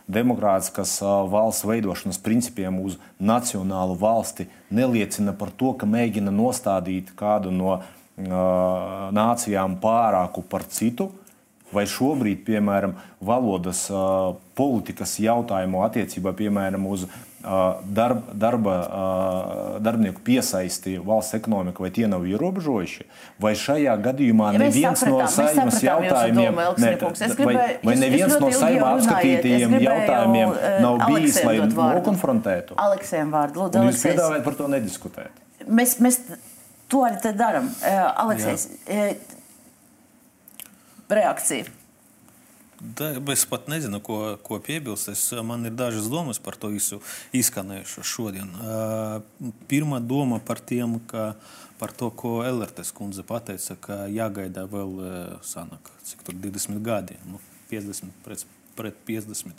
demokrātiskas valsts veidošanas principiem uz nacionālu valsti neliecina par to, ka mēģina nostādīt kādu no nācijām pārāku par citu. Vai šobrīd, piemēram, valodas uh, politikas jautājumu attiecībā piemēram, uz uh, darb, darba, uh, darbinieku piesaisti valsts ekonomika, vai tie nav ierobežojuši? Vai šajā gadījumā Ja neviens no sapratām, mēs saimnes jautājumiem, kungs. Es vai, vai neviens no saimā apskatītajiem jautājumiem nav bijis, lai nokonfrontētu? Aleksējam vārdu, lūdzu, Un jūs Aleksējs. piedāvājat par to nediskutēt. Mēs, mēs to arī darām. Aleksējs, uh, reakcija. Da, es pat nezinu, ko, ko piebilst. Es, man ir dažas domas par to visu izskanējušo šodien. Uh, Pirmā doma par, tiem, ka, par to, ko Elertes kundze pateica, ka jāgaida vēl uh, sanāk, cik tur 20 gadi, nu, 50 pret, pret 50.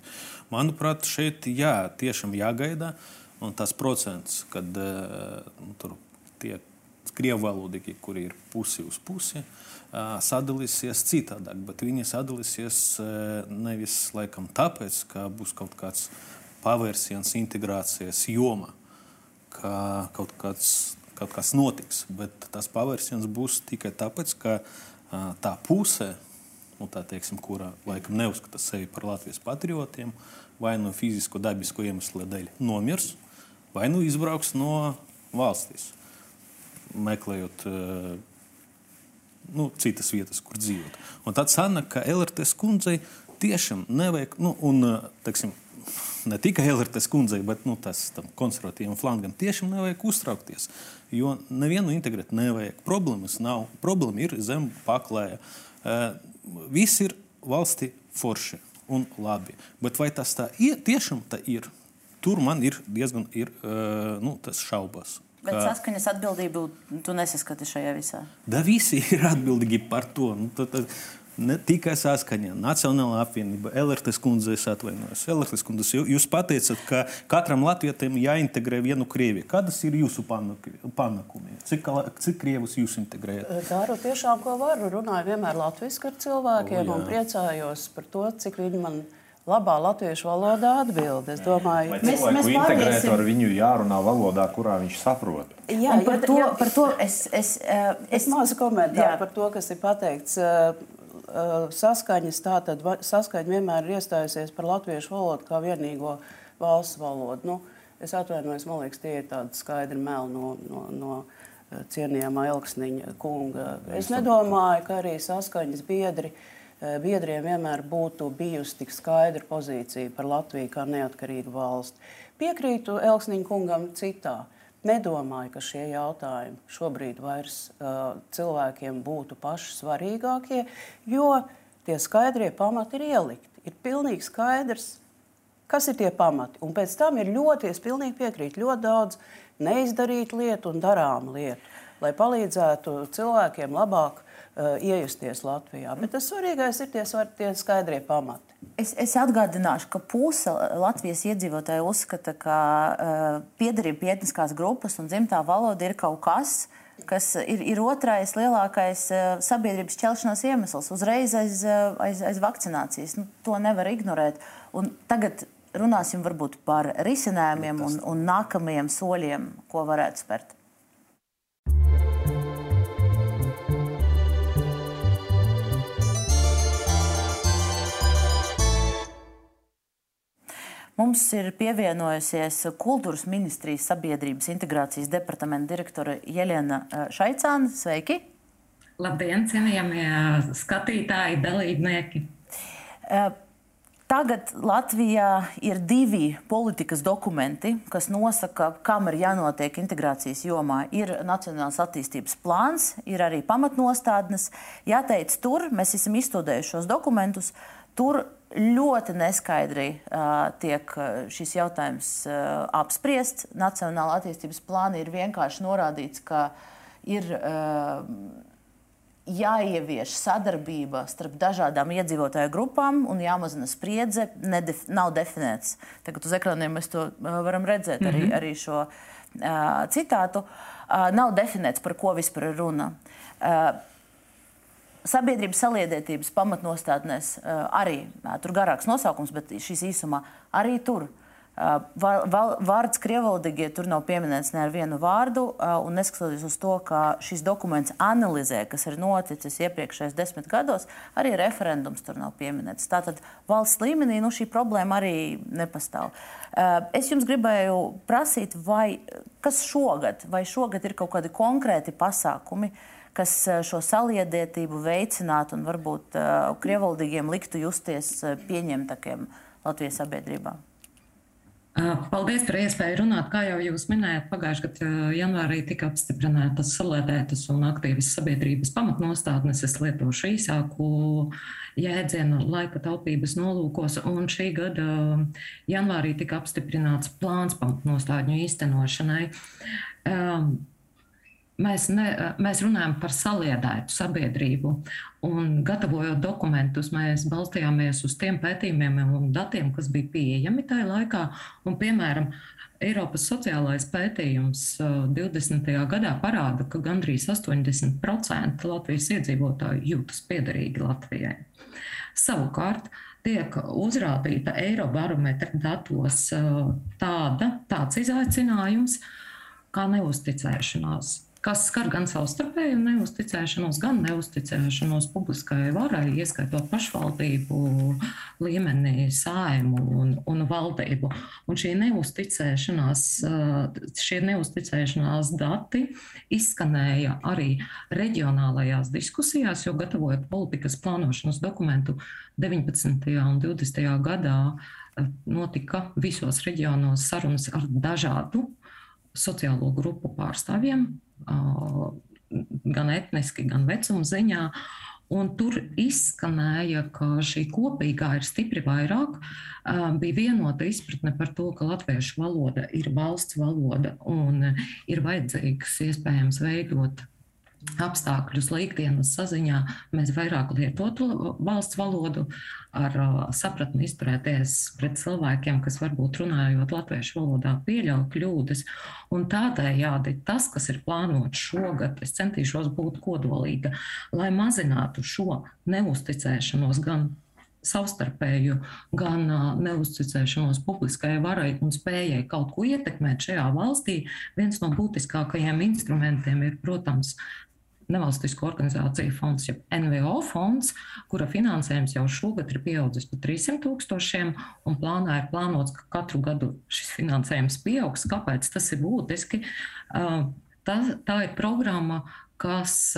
Manuprāt, šeit jā, tiešām jāgaida. Un tas procents, kad uh, nu, tur tie krievu valodīgi, kuri ir pusi uz pusi, ā, sadalīsies citādāk. Bet viņi sadalīsies ā, nevis laikam tāpēc, ka būs kaut kāds pavērsiens integrācijas jomā, ka kaut kāds, kaut kas notiks. Bet tas pavērsiens būs tikai tāpēc, ka tā puse, nu, tā teiksim, kura laikam neuzskata sevi par Latvijas patriotiem, vai no fizisko, dabisko iemeslu dēļ nomirs, vai nu izbrauks no valstīs meklējot uh, nu, citas vietas, kur dzīvot. Un tad sanāk, ka LRT kundzei tiešām nevajag, nu, un, uh, teiksim, ne tikai LRT kundzei, bet nu, tas konservatīvam flangam tiešām nevajag uztraukties. Jo nevienu integrēt nevajag. Problēmas nav. Problēma ir zem paklāja. Uh, viss ir valsti forši un labi. Bet vai tas tā ir, tiešām tā ir? Tur man ir diezgan ir, uh, nu, tas šaubas. Bet ka... saskaņas atbildību tu nesaskati šajā visā. Da visi [laughs] ir atbildīgi par to. Nu, tad, tad, ne tikai saskaņa, Nacionālā apvienība, Elektrības kundze, es atvainojos. Elektrības kundze, jūs pateicat, ka katram latvietim jāintegrē vienu krievi. Kādas ir jūsu panākumi? Cik, cik krievus jūs integrējat? Daru tiešām, ko varu. Runāju vienmēr latviešu ar cilvēkiem o, jā. un priecājos par to, cik viņi man ir labā latviešu valodā atbild. Es domāju, ka mēs, mēs integrēt ar viņu jārunā valodā, kurā viņš saprot. Jā, un par, ja, to, ja, par to es, es, es, es mazu komentāru par to, kas ir pateikts. Saskaņas tātad saskaņa vienmēr ir iestājusies par latviešu valodu kā vienīgo valsts valodu. Nu, es atvainojos, man liekas, tie ir tādi skaidri meli no, no, no cienījamā Elksniņa kunga. Es nedomāju, ka arī saskaņas biedri uh, Eh, biedriem vienmēr būtu bijusi tik skaidra pozīcija par Latviju kā neatkarīgu valsti. Piekrītu Elksniņa kungam citā. Nedomāju, ka šie jautājumi šobrīd vairs uh, cilvēkiem būtu paši svarīgākie, jo tie skaidrie pamati ir ielikti. Ir pilnīgi skaidrs, kas ir tie pamati. Un pēc tam ir ļoti, es pilnīgi piekrītu, ļoti daudz neizdarītu lietu un darāmu lietu, lai palīdzētu cilvēkiem labāk iejusties Latvijā. Bet tas svarīgais ir tie, tie skaidrie pamati. Es, es atgādināšu, ka puse Latvijas iedzīvotāju uzskata, ka uh, piederība pie etniskās grupas un dzimtā valoda ir kaut kas, kas ir, ir otrais lielākais uh, sabiedrības ķelšanās iemesls, uzreiz aiz, uh, aiz, aiz vakcinācijas. Nu, to nevar ignorēt. Un tagad runāsim varbūt par risinājumiem un, un nākamajiem soļiem, ko varētu spērt. Mums ir pievienojusies Kultūras ministrijas sabiedrības integrācijas departamenta direktore Jelena eh, Šaicāna. Sveiki! Labdien, cienījamie skatītāji, dalībnieki! Eh, tagad Latvijā ir divi politikas dokumenti, kas nosaka, kam ir jānotiek integrācijas jomā. Ir Nacionālās attīstības plāns, ir arī pamatnostādnes. Jāteic, tur mēs esam izstudējuši šos dokumentus. Tur ļoti neskaidri uh, tiek šis jautājums uh, apspriests. Nacionāla attīstības plāna ir vienkārši norādīts, ka ir uh, jāievieš sadarbība starp dažādām iedzīvotāju grupām un jāmazina spriedze. Nedef nav definēts. Tagad uz ekrāniem mēs to uh, varam redzēt, arī, mm -hmm. arī šo uh, citātu. Uh, nav definēts, par ko vispār ir runa. Uh, Sabiedrības saliedētības pamatnostādnēs uh, arī tur garāks nosaukums, bet šīs īsumā arī tur. Uh, vārds krievalodīgie tur nav pieminēts ne ar vienu vārdu, un neskatoties uz to, ka šis dokuments analizē, kas ir noticis iepriekšējos desmit gados, arī referendums tur nav pieminēts. Tātad valsts līmenī nu, šī problēma arī nepastāv. Es jums gribēju prasīt, vai kas šogad, vai šogad ir kaut kādi konkrēti pasākumi, uh, kas eh, šo saliedētību veicinātu un varbūt uh, krievaldīgiem liktu justies uh, pieņemtakiem Latvijas sabiedrībā? Paldies par iespēju runāt. Kā jau jūs minējāt, pagājušajā gadā janvārī tika apstiprinātas saliedētas un aktīvas sabiedrības pamatnostādnes. Es lietošu īsāku jēdzienu laika taupības nolūkos, un šī gada janvārī tika apstiprināts plāns pamatnostādņu īstenošanai. Um, Mēs, ne, mēs runājam par saliedētu sabiedrību, un gatavojot dokumentus, mēs balstījāmies uz tiem pētījumiem un datiem, kas bija pieejami tajā laikā. Un, piemēram, Eiropas sociālais pētījums 20. gadā parāda, ka gandrīz 80% Latvijas iedzīvotāju jūtas piederīgi Latvijai. Savukārt, tiek uzrādīta Eirobarometra datos tāda, tāds izaicinājums kā neusticēšanās kas skar gan savstarpēju neusticēšanos, gan neusticēšanos publiskai varai, ieskaitot pašvaldību līmenī, saimu un, un valdību. Un šī neusticēšanās, šie neusticēšanās dati izskanēja arī reģionālajās diskusijās, jo gatavojot politikas plānošanas dokumentu 19. un 20. gadā notika visos reģionos sarunas ar dažādu sociālo grupu pārstāvjiem, gan etniski, gan vecuma ziņā. Un tur izskanēja, ka šī kopīgā ir stipri vairāk. Bija vienota izpratne par to, ka latviešu valoda ir valsts valoda un ir vajadzīgs iespējams veidot apstākļus, laikdienas saziņā, mēs vairāk lietotu valsts valodu, ar sapratni izturēties pret cilvēkiem, kas varbūt runājot latviešu valodā, pieļauj kļūdas. Un tādējādi tas, kas ir plānots šogad, es centīšos būt kodolīga, lai mazinātu šo neusticēšanos gan savstarpēju, gan neuzticēšanos publiskajai varai un spējai kaut ko ietekmēt šajā valstī, viens no būtiskākajiem instrumentiem ir, protams, nevalstisko organizāciju fonds, jeb NVO fonds, kura finansējums jau šogad ir pieaudzis par 300 tūkstošiem, un plānā ir plānots, ka katru gadu šis finansējums pieaugs. Kāpēc tas ir būtiski? Tā, tā ir programma, kas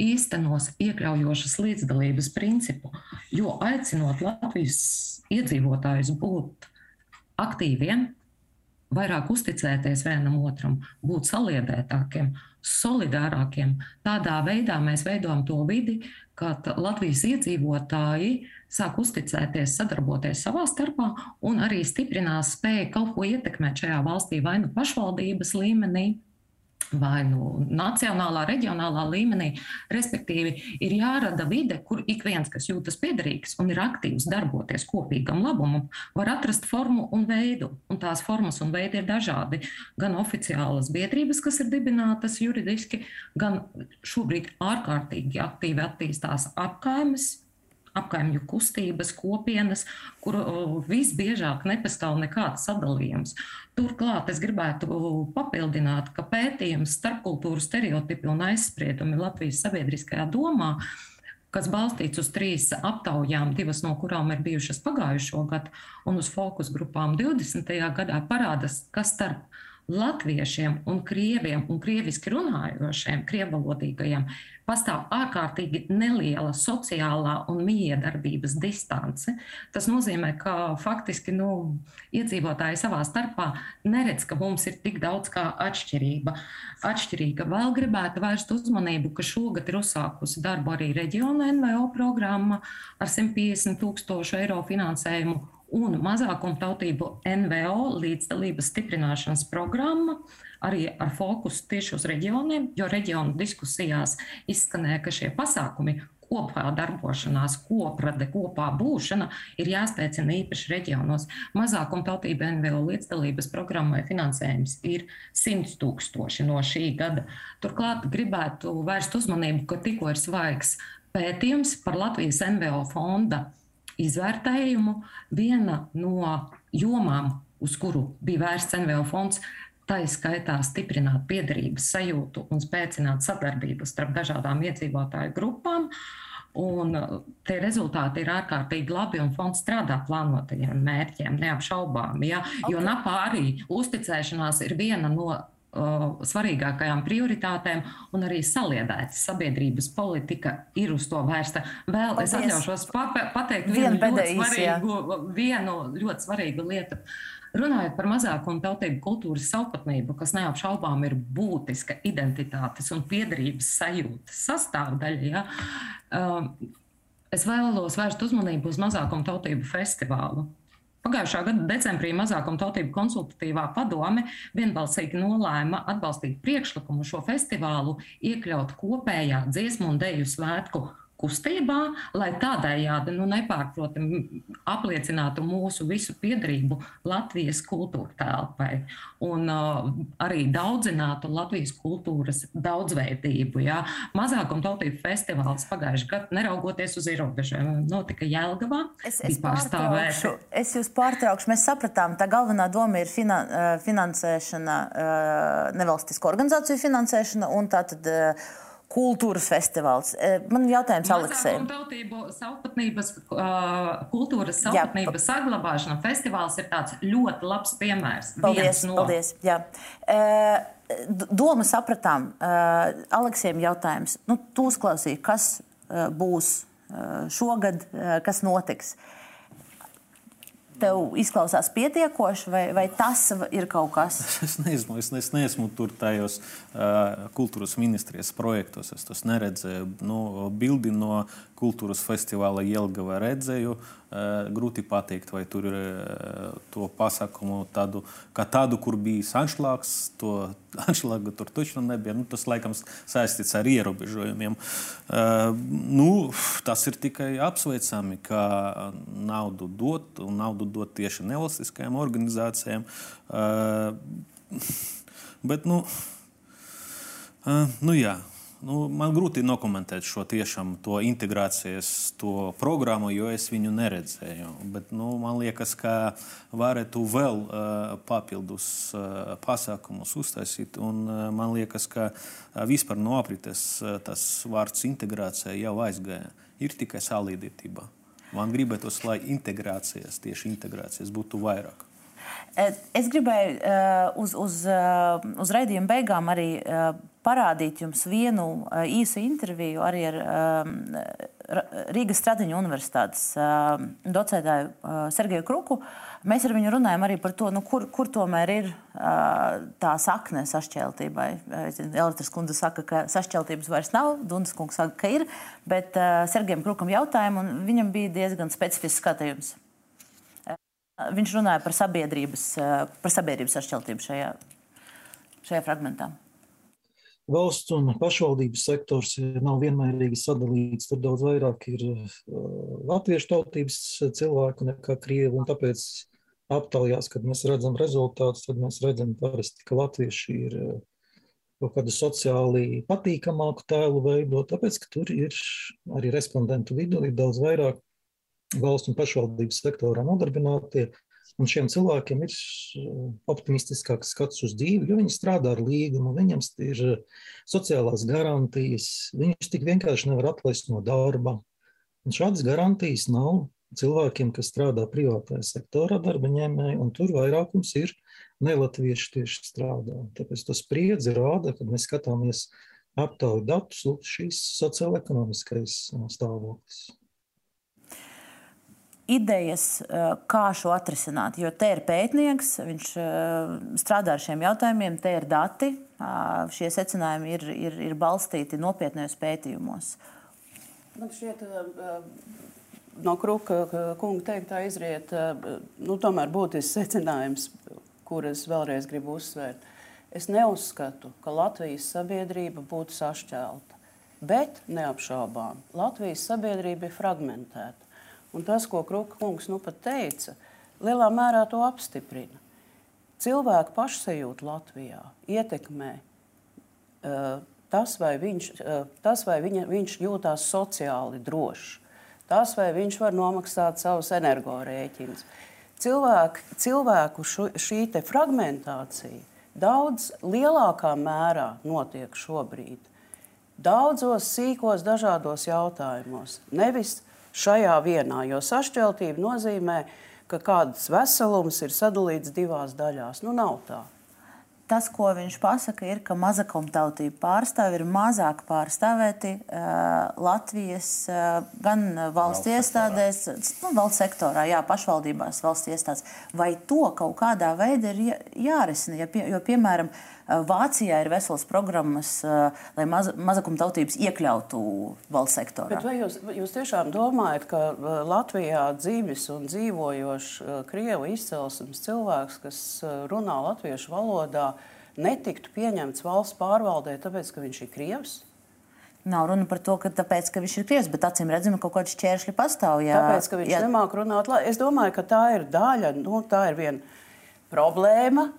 īstenos iekļaujošas līdzdalības principu, jo aicinot Latvijas iedzīvotājus būt aktīviem, vairāk uzticēties vienam otram, būt saliedētākiem, solidārākiem. Tādā veidā mēs veidojam to vidi, kad Latvijas iedzīvotāji sāk uzticēties, sadarboties savā starpā un arī stiprinās spēju kaut ko ietekmēt šajā valstī vai nu pašvaldības līmenī vai nu nacionālā, reģionālā līmenī. Respektīvi, ir jārada vide, kur ik viens, kas jūtas piederīgs un ir aktīvs darboties kopīgam labumam, var atrast formu un veidu. Un tās formas un veidi ir dažādi. Gan oficiālas biedrības, kas ir dibinātas juridiski, gan šobrīd ārkārtīgi aktīvi attīstās apkaimes apkaimju kustības, kopienas, kur visbiežāk nepastāv nekāds sadalījums. Turklāt es gribētu papildināt, ka pētījums starpkultūru stereotipi un aizspriedumi Latvijas sabiedriskajā domā kas balstīts uz trīs aptaujām, divas no kurām ir bijušas pagājušo gadu, un uz fokus grupām 20. gadā, parāda, kas starp latviešiem un krieviem un krieviski runājošiem, krievalodīgajiem pastāv ārkārtīgi neliela sociālā un miedarbības distance. Tas nozīmē, ka faktiski nu, iedzīvotāji savā starpā neredz, ka mums ir tik daudz kā atšķirība. Atšķirīga vēl gribētu vērst uzmanību, ka šogad ir uzsākusi darbu arī reģiona NVO programma ar 150 tūkstošu eiro finansējumu un mazākumtautību NVO līdzdalības stiprināšanas programma, arī ar fokusu tieši uz reģioniem, jo reģionu diskusijās izskanēja, ka šie pasākumi kopā darbošanās, koprade, kopā būšana ir jāspēcina īpaši reģionos. Mazākumtautība NVO līdzdalības programmai finansējums ir 100 tūkstoši no šī gada. Turklāt gribētu vērst uzmanību, ka tikko ir svaigs pētījums par Latvijas NVO fonda izvērtējumu. Viena no jomām, uz kuru bija vērsts NVO fonds, tā izskaitā stiprināt piederības sajūtu un spēcināt sadarbību starp dažādām iedzīvotāju grupām. Un uh, tie rezultāti ir ārkārtīgi labi, un fonds strādā plānotajiem mērķiem, neapšaubām. Ja? Jo okay. NAPA arī uzticēšanās ir viena no svarīgākajām prioritātēm, un arī saliedēta sabiedrības politika ir uz to vērsta. Vēl Paldies. es atļaušos pateikt vienu ļoti, svarīgu, vienu ļoti svarīgu lietu. Runājot par mazākumu tautību kultūras savpatnību, kas neapšaubām ir būtiska identitātes un piedarības sajūtas sastāvdaļa, ja, es vēlos vērst uzmanību uz mazākumu tautību festivālu. Pagājušā gada decembrī mazākuma tautību konsultatīvā padome vienbalsīgi nolēma atbalstīt priekšlikumu šo festivālu iekļaut kopējā dziesmu un deju svētku kustībā, lai tādējādi nu, nepārprotami apliecinātu mūsu visu piedarību Latvijas kultūra telpai un uh, arī daudzinātu Latvijas kultūras daudzveidību. Jā. Mazākuma tautību festivāls pagājušajā gadā, neraugoties uz ierobežojumiem, notika Jelgavā. Es, es, pārtraukšu, es jūs pārtraukšu. Mēs sapratām, tā galvenā doma ir finan, uh, finansēšana, uh, nevalstisko organizāciju finansēšana un tātad. Uh, kultūras festivāls. E, man ir jautājums Aleksējam. Tautību savpatnības, kultūras savpatnības saglabāšana festivāls ir tāds ļoti labs piemērs. Paldies, no... paldies. Jā. E, Doma sapratām. Aleksējam jautājums. Nu, tu uzklausīji, kas būs šogad, kas notiks. Tev izklausās pietiekoši, vai, vai tas ir kaut kas? [laughs] Es neesmu, es, es neesmu tur tajos uh, kultūras ministrijas projektos. Es tos neredzēju. Nu, bildi no kultūras festivāla Jelgava redzēju. Uh, grūti pateikt, vai tur ir uh, to pasākumu tādu, kā tādu, kur bija anšlags. To [laughs] anšlaga tur taču nebija. Nu, tas laikam saistīts ar ierobežojumiem. Uh, nu, tas ir tikai apsveicami, ka naudu dot un naudu dot tieši nevalstiskajām organizācijām. [laughs] Bet, nu, nu jā. Nu, man grūti nokomentēt šo tiešām to integrācijas to programmu, jo es viņu neredzēju. Bet, nu, man liekas, ka varētu vēl uh, papildus uh, pasākumus uztaisīt. Un, uh, man liekas, ka vispār no aprites uh, tas vārds integrācija jau aizgāja. Ir tikai salīdzība. Man gribētos, lai integrācijas, tieši integrācijas būtu vairāk. Es gribēju uh, uz, uz, uh, uz raidījuma beigām arī uh, parādīt jums vienu īsu interviju arī ar Rīgas Stradiņu universitātes docētāju Sergeju Kruku. Mēs ar viņu runājam arī par to, nu, kur, kur tomēr ir tā sakne sašķeltībai. Elitras kundze saka, ka sašķeltības vairs nav, Dundas kungs saka, ka ir, bet Sergejam Krukam jautājumu, un viņam bija diezgan specifisks skatījums. Viņš runāja par sabiedrības, par sabiedrības sašķeltību šajā, šajā fragmentā. Valsts un pašvaldības sektors nav vienmērīgi sadalīts. Tur daudz vairāk ir latviešu tautības cilvēku nekā krievu. Tāpēc aptaujās, kad mēs redzam rezultātus, tad mēs redzam, parasti, ka latvieši ir kaut kādu sociāli patīkamāku tēlu veidot. Tāpēc, ka tur ir arī respondentu vidū ir daudz vairāk valsts un pašvaldības sektorā nodarbinātie. Un šiem cilvēkiem ir optimistiskāks skats uz dzīvi, jo viņi strādā ar līgumu, viņiem ir sociālās garantijas, viņus tik vienkārši nevar atlaist no darba. Un šādas garantijas nav cilvēkiem, kas strādā privātajā sektorā, darba ņēmēji, un tur vairākums ir nelatvieši tieši strādā. Tāpēc tas spriedzi rāda, kad mēs skatāmies aptauju datus, lūk, šīs sociāla-ekonomiskais stāvoklis idejas, eh, kā šo atrisināt. Jo te ir pētnieks, viņš eh, strādā ar šiem jautājumiem, te ir dati. Šie secinājumi ir, ir, ir balstīti nopietnos pētījumos. Man šķiet, no Kruka kunga teiktā izriet nu, tomēr būtisks secinājums, kuras vēlreiz gribu uzsvērt. Es neuzskatu, ka Latvijas sabiedrība būtu sašķelta, bet neapšaubām Latvijas sabiedrība ir fragmentēta. Un tas, ko Kruka kungs nu pat teica, lielā mērā to apstiprina. Cilvēku pašsajūtu Latvijā ietekmē uh, tas, vai, viņš, uh, tas, vai viņa, viņš jūtās sociāli drošs, tas, vai viņš var nomaksāt savus energorēķinus. Cilvēku, cilvēku šu, šī fragmentācija daudz lielākā mērā notiek šobrīd. Daudzos sīkos, dažādos jautājumos. Nevis šajā vienā, jo sašķeltība nozīmē, ka kāds veselums ir sadalīts divās daļās. Nu, nav tā. Tas, ko viņš pasaka, ir, ka mazakumtautību pārstāvji ir mazāk pārstāvēti uh, Latvijas uh, gan valsts, valsts iestādēs, nu, valsts sektorā, jā, pašvaldībās, valsts iestādēs. Vai to kaut kādā veidā ir jārisina? Ja, pie, jo, piemēram, uh, Vācijā ir veselas programmas, eh, lai maz, mazakumtautības iekļautu valsts sektorā. Bet vai jūs, jūs tiešām domājat, ka eh, Latvijā dzīves un dzīvojošs krievu izcelsmes cilvēks, kas runā latviešu valodā, netiktu pieņemts valsts pārvaldē, tāpēc, ka viņš ir krievs? Nav runa par to, ka, tāpēc, ka viņš ir krievs, bet acīm redzami, ka kaut kādi šķēršļi pastāv. Jā, tāpēc, ka viņš jā. nemāk runāt. Es domāju, ka tā ir daļa, nu, tā ir viena problēma,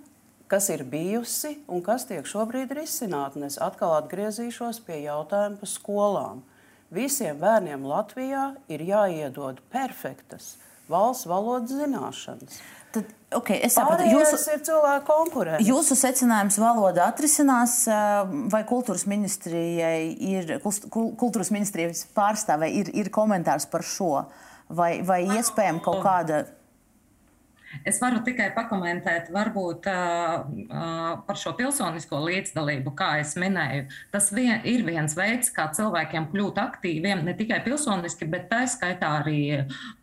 kas ir bijusi un kas tiek šobrīd risināta. Es atkal atgriezīšos pie jautājuma par skolām. Visiem bērniem Latvijā ir jāiedod perfektas valsts valodas zināšanas. Tad, okay, es saprotu, jūsu, ir cilvēku konkurence. Jūsu secinājums valoda atrisinās, vai kultūras ministrijai ir, kultūras ministrijas pārstāvē ir, ir komentārs par šo, vai, vai iespējams kaut kāda Es varu tikai pakomentēt, varbūt uh, par šo pilsonisko līdzdalību, kā jau minēju. Tas vien, ir viens veids, kā cilvēkiem kļūt aktīviem, ne tikai pilsoniski, bet tā skaitā arī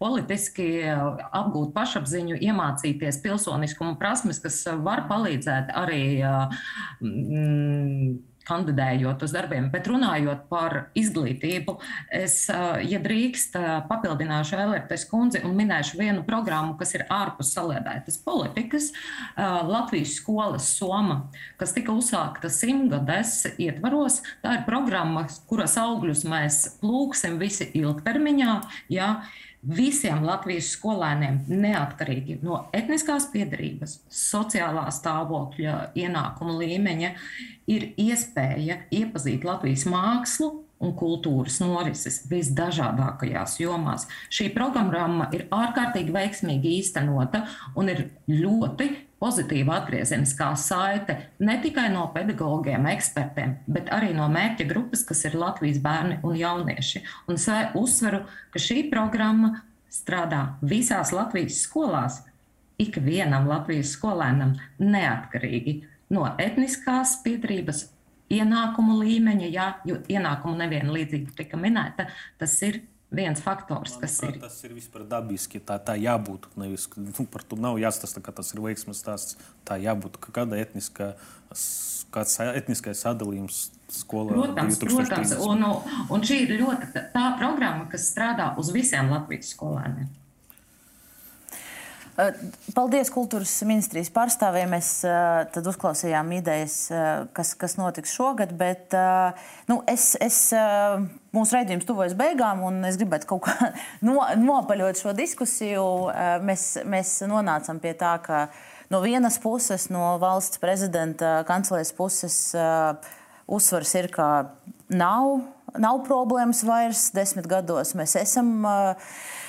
politiski apgūt pašapziņu, iemācīties pilsoniskumu prasmes, kas var palīdzēt arī. Uh, mm, kandidējot uz darbiem, bet runājot par izglītību, es, ja drīkst, papildināšu Elērtes kundzi un minēšu vienu programmu, kas ir ārpus saliedētas politikas, Latvijas skolas Soma, kas tika uzsākta simtgades ietvaros. Tā ir programma, kuras augļus mēs plūksim visi ilgtermiņā. Ja, visiem Latvijas skolēniem, neatkarīgi no etniskās piedarības, sociālā stāvokļa, ienākuma līmeņa, ir iespēja iepazīt Latvijas mākslu un kultūras norises visdažādākajās jomās. Šī programma ir ārkārtīgi veiksmīgi īstenota un ir ļoti pozitīva atgriezeniskā saite ne tikai no pedagogiem, ekspertiem, bet arī no mērķa grupas, kas ir Latvijas bērni un jaunieši. Un es uzsveru, ka šī programma strādā visās Latvijas skolās, ikvienam Latvijas skolēnam neatkarīgi no etniskās piedarības, ienākumu līmeņa, jā, jo ienākumu nevienlīdzība tika minēta, tas ir viens faktors, kas Manuprāt, ir. Tas ir vispār dabiski. Tā, tā jābūt. Nevis, nu, par to nav jāstāsta, ka tas ir veiksmīgs stāsts. Tā jābūt. Kāda etniskā, kāds etniskais sadalījums skolā? Protams, 2030. protams. Un, un šī ir ļoti tā programma, kas strādā uz visiem Latvijas skolēniem. Paldies kultūras ministrijas pārstāvjiem. Mēs tad uzklausījām idejas, kas, kas notiks šogad, bet nu, es, es, mūsu raidījums tuvojas beigām, un es gribētu kaut kā [laughs] no, nopaļot šo diskusiju. Mēs, mēs nonācam pie tā, ka no vienas puses, no valsts prezidenta kancelejas puses, uzsvars ir, ka nav, nav problēmas vairs desmit gados. Mēs esam. Uh,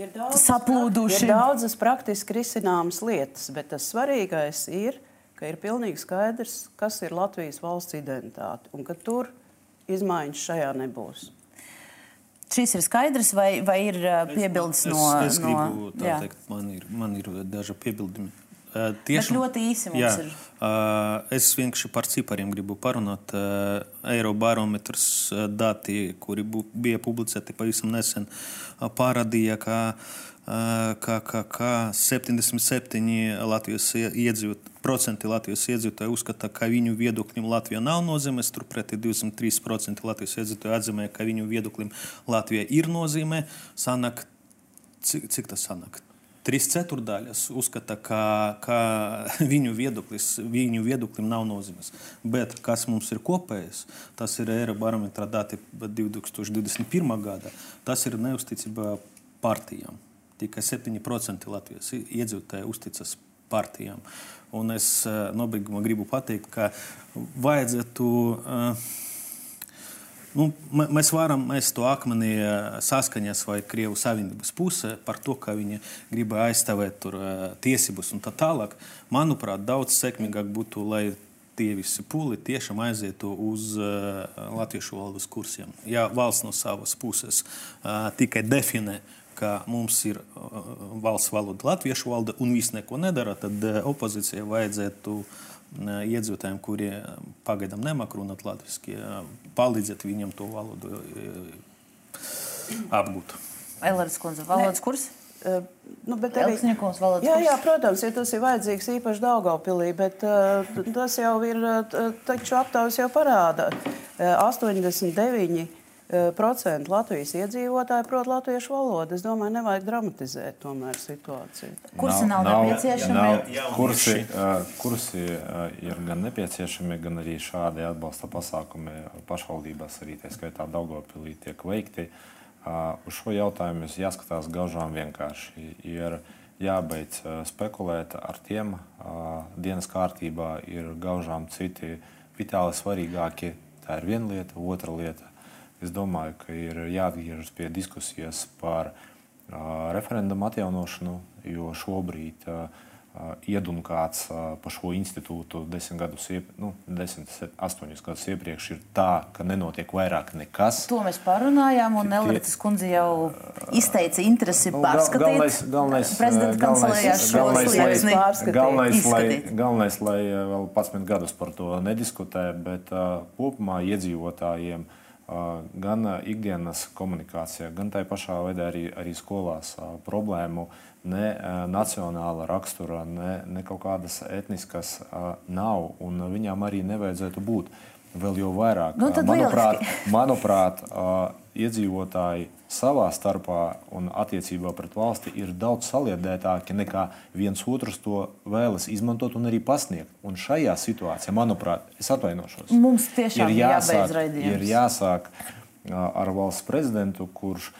ir daudzas, saplūduši. Ir daudzas praktiski risināmas lietas, bet tas svarīgais ir, ka ir pilnīgi skaidrs, kas ir Latvijas valsts identitāte un ka tur izmaiņas šajā nebūs. Šis ir skaidrs, vai, vai ir piebildes no. Es, es gribu no, tā teikt, man ir, man ir daži piebildumi. Tiešām, Bet ļoti īsi mums jā, ir. Es vienkārši par cipariem gribu parunāt. Eirobarometrs dati, kuri bija publicēti pavisam nesen, parādīja, ka, ka, ka, ka 77% Latvijas iedzīvot, Latvijas iedzīvotāji uzskata, ka viņu viedoklim Latvija nav nozīmes, turpretī 23% Latvijas iedzīvotāji atzīmē, ka viņu viedoklim Latvija ir nozīme. Sanāk, cik, cik tas sanāk? Trīs ceturdaļas uzskata, ka, ka [laughs] viņu, viedoklis, viņu viedoklim nav nozīmes. Bet kas mums ir kopējs, tas ir Eirobarometra dati 2021. gada. Tas ir neusticība partijām. Tikai 7% Latvijas iedzīvotāji uzticas partijām. Un es eh, nobeigumā gribu pateikt, ka vajadzētu. Uh, Nu, mēs varam mest to akmenī saskaņas vai Krievu savienības pusē par to, ka viņi grib aizstāvēt tur tiesības un tā tālāk. Manuprāt, daudz sekmīgāk būtu, lai tie visi pūli tiešām aizietu uz uh, latviešu valodas kursiem. Ja valsts no savas puses uh, tikai definē, ka mums ir uh, valsts valoda, latviešu valoda un viss neko nedara, tad uh, opozīcijai vajadzētu uh, iedzīvotājiem, kuri pagaidām nemāk runāt latviešu, palīdzēt viņiem to valodu apgūt. Elīds Kunze, valodas kurs? Uh, nu, arī, jā, jā, protams, ja tas ir vajadzīgs īpaši Daugaupilī, bet uh, tas jau ir, uh, taču aptaujas jau parāda. Uh, 89 Eh, procentu Latvijas iedzīvotāji prot latviešu valodu. Es domāju, nevajag dramatizēt tomēr situāciju. Kursi nav, nav nepieciešami? Nav, kursi, uh, kursi uh, ir gan nepieciešami, gan arī šādi atbalsta pasākumi pašvaldībās, arī tā skaitā Daugopilī tiek veikti. Uz šo jautājumu jāskatās gaužām vienkārši. Ir jābeidz spekulēt ar tiem. Dienas kārtībā ir gaužām citi vitāli svarīgākie. Tā ir viena lieta, otra lieta Es domāju, ka ir jāatgriežas pie diskusijas par uh, referendumu atjaunošanu, jo šobrīd uh, iedunkāts pa šo institūtu desmit gadus, iep, nu, desmit, astoņus gadus iepriekš, ir tā, ka nenotiek vairāk nekas. To mēs parunājām, un Elritas kundze jau izteica interesi nu, pārskatīt galvenais, galvenais, prezidenta kancelējā šo slieksni. Galvenais, lai, galvenais, lai vēl 11 gadus par to nediskutē, bet uh, kopumā iedzīvotājiem uh, gan ikdienas komunikācijā, gan tai pašā veidā arī, arī skolās problēmu ne nacionāla rakstura, ne, ne kaut kādas etniskas nav, un viņām arī nevajadzētu būt. Vēl jau vairāk, nu, manuprāt, [laughs] manuprāt iedzīvotāji savā starpā un attiecībā pret valsti ir daudz saliedētāki nekā viens otrs to vēlas izmantot un arī pasniegt. Un šajā situācijā, manuprāt, es atvainošos. Mums tiešām ir jāsāk, ir jāsāk ar valsts prezidentu, kurš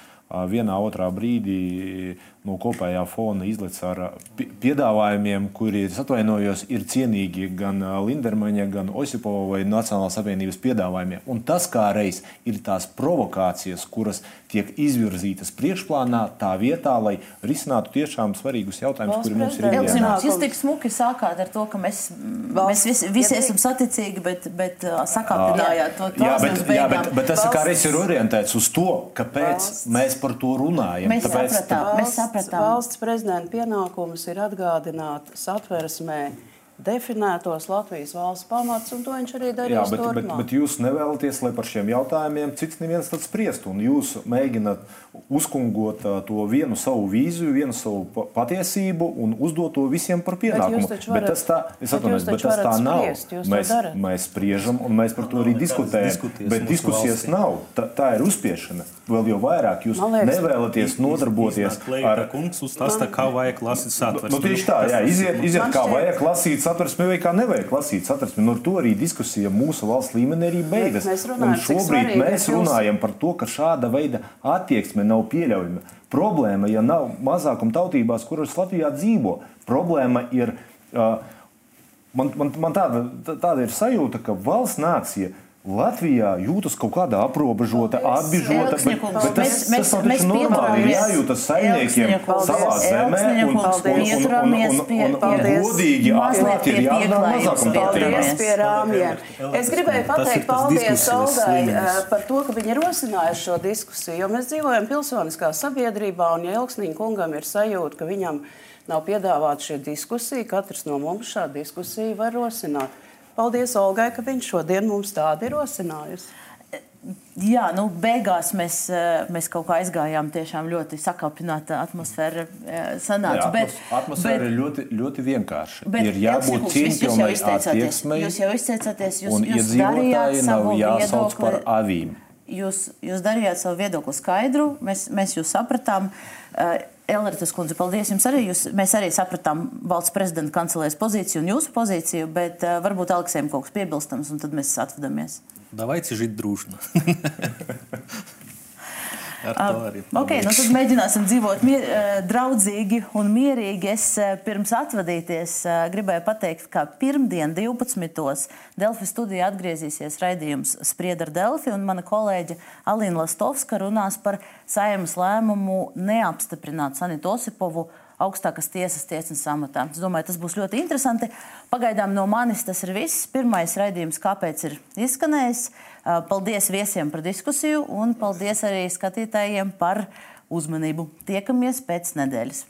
vienā otrā brīdī no kopējā fona izlec ar piedāvājumiem, kuri, es atvainojos, ir cienīgi gan Lindermaņa, gan Osipova vai Nacionālās apvienības piedāvājumiem. Un tas kā reiz ir tās provokācijas, kuras tiek izvirzītas priekšplānā, tā vietā, lai risinātu tiešām svarīgus jautājumus, kuri mums ir jārisina. Jūs tik smuki sākāt ar to, ka mēs, mēs visi, visi esam saticīgi, bet, bet sakāpinājāt to tā. Jā, bet, jā, bet, bet tas kā reiz ir orientēts uz to, kāpēc valsts. mēs par to runājam. Mēs tāpēc, sapratām, tā... mēs sapratām. Valsts prezidenta pienākums ir atgādināt satversmē definētos Latvijas valsts pamats, un to viņš arī darīs. Jā, bet, turpmāk. bet, bet jūs nevēlaties, lai par šiem jautājumiem cits neviens tad spriestu, un jūs mēģināt uzkungot to vienu savu vīziju, vienu savu patiesību un uzdot to visiem par pienākumu. Bet, varat, bet tas tā, atvainojos, bet tas tā nav. Mēs, mēs spriežam un mēs par to arī diskutējam, bet diskusijas nav. Tā, tā ir uzspiešana. Vēl jau vairāk jūs liekas, nevēlaties nodarboties ar kungs uzstāsta, kā vajag lasīt satversmi. Nu, tieši tā, jā, iziet, iziet kā vajag lasīt satversmi vai kā nevajag lasīt satversmi. Nu, ar to arī diskusija mūsu valsts līmenī arī beigas. Un šobrīd mēs runājam par to, ka šāda veida attieksme nav pieļaujama. Problēma, ja nav mazākuma tautībās, kuras Latvijā dzīvo, problēma ir. Uh, man, man, man tāda, tāda ir sajūta, ka valsts nācija Latvijā jūtas kaut kādā aprobežota, apbežota, bet, bet tas, mēs, tas nav taču normāli. Ir jājūtas saimniekiem savā zemē un, un, un, un, un, un godīgi atklāti ir jādara rāmjiem. Es gribēju pateikt paldies Olgai eh, par to, ka viņi ir rosinājuši šo diskusiju, jo mēs dzīvojam pilsoniskā sabiedrībā un ja Elksniņa kungam ir sajūta, ka viņam nav piedāvāta šī diskusija, katrs no mums šādu diskusiju var rosināt. Paldies Olgai, ka viņš šodien mums tādu ir rosinājusi. Jā, nu, beigās mēs, eh, mēs kaut kā aizgājām tiešām ļoti sakāpināta atmosfēra. Eh, sanāca, Jā, bet, atmosfēra bet, ir ļoti, ļoti vienkārša. Bet, ir jābūt cieņpilnai attieksmei. Jūs jau izteicāties, jūs, jūs iedzīvotāji nav jāsauc viedokli, par avīm. Jūs, jūs darījāt savu viedokli skaidru, mēs, mēs jūs sapratām. Uh, Elritas kundze, paldies jums arī. Jūs, mēs arī sapratām valsts prezidenta kancelēs pozīciju un jūsu pozīciju, bet uh, varbūt Aleksējam kaut kas piebilstams, un tad mēs atvadamies. Давайте жить дружно. Ar to arī. Okay, nu tad mēģināsim dzīvot mier, draudzīgi un mierīgi. Es pirms atvadīties gribēju pateikt, ka pirmdien 12. Delfi studijā atgriezīsies raidījums Sprieda ar Delfi, un mana kolēģe Alīna Lastovska runās par saimas lēmumu neapstiprināt Sanitu Osipovu augstākas tiesas tiesneša amatā. Es domāju, tas būs ļoti interesanti. Pagaidām no manis tas ir viss. Pirmais raidījums, kāpēc ir izskanējis. Paldies viesiem par diskusiju un paldies arī skatītājiem par uzmanību. Tiekamies pēc nedēļas.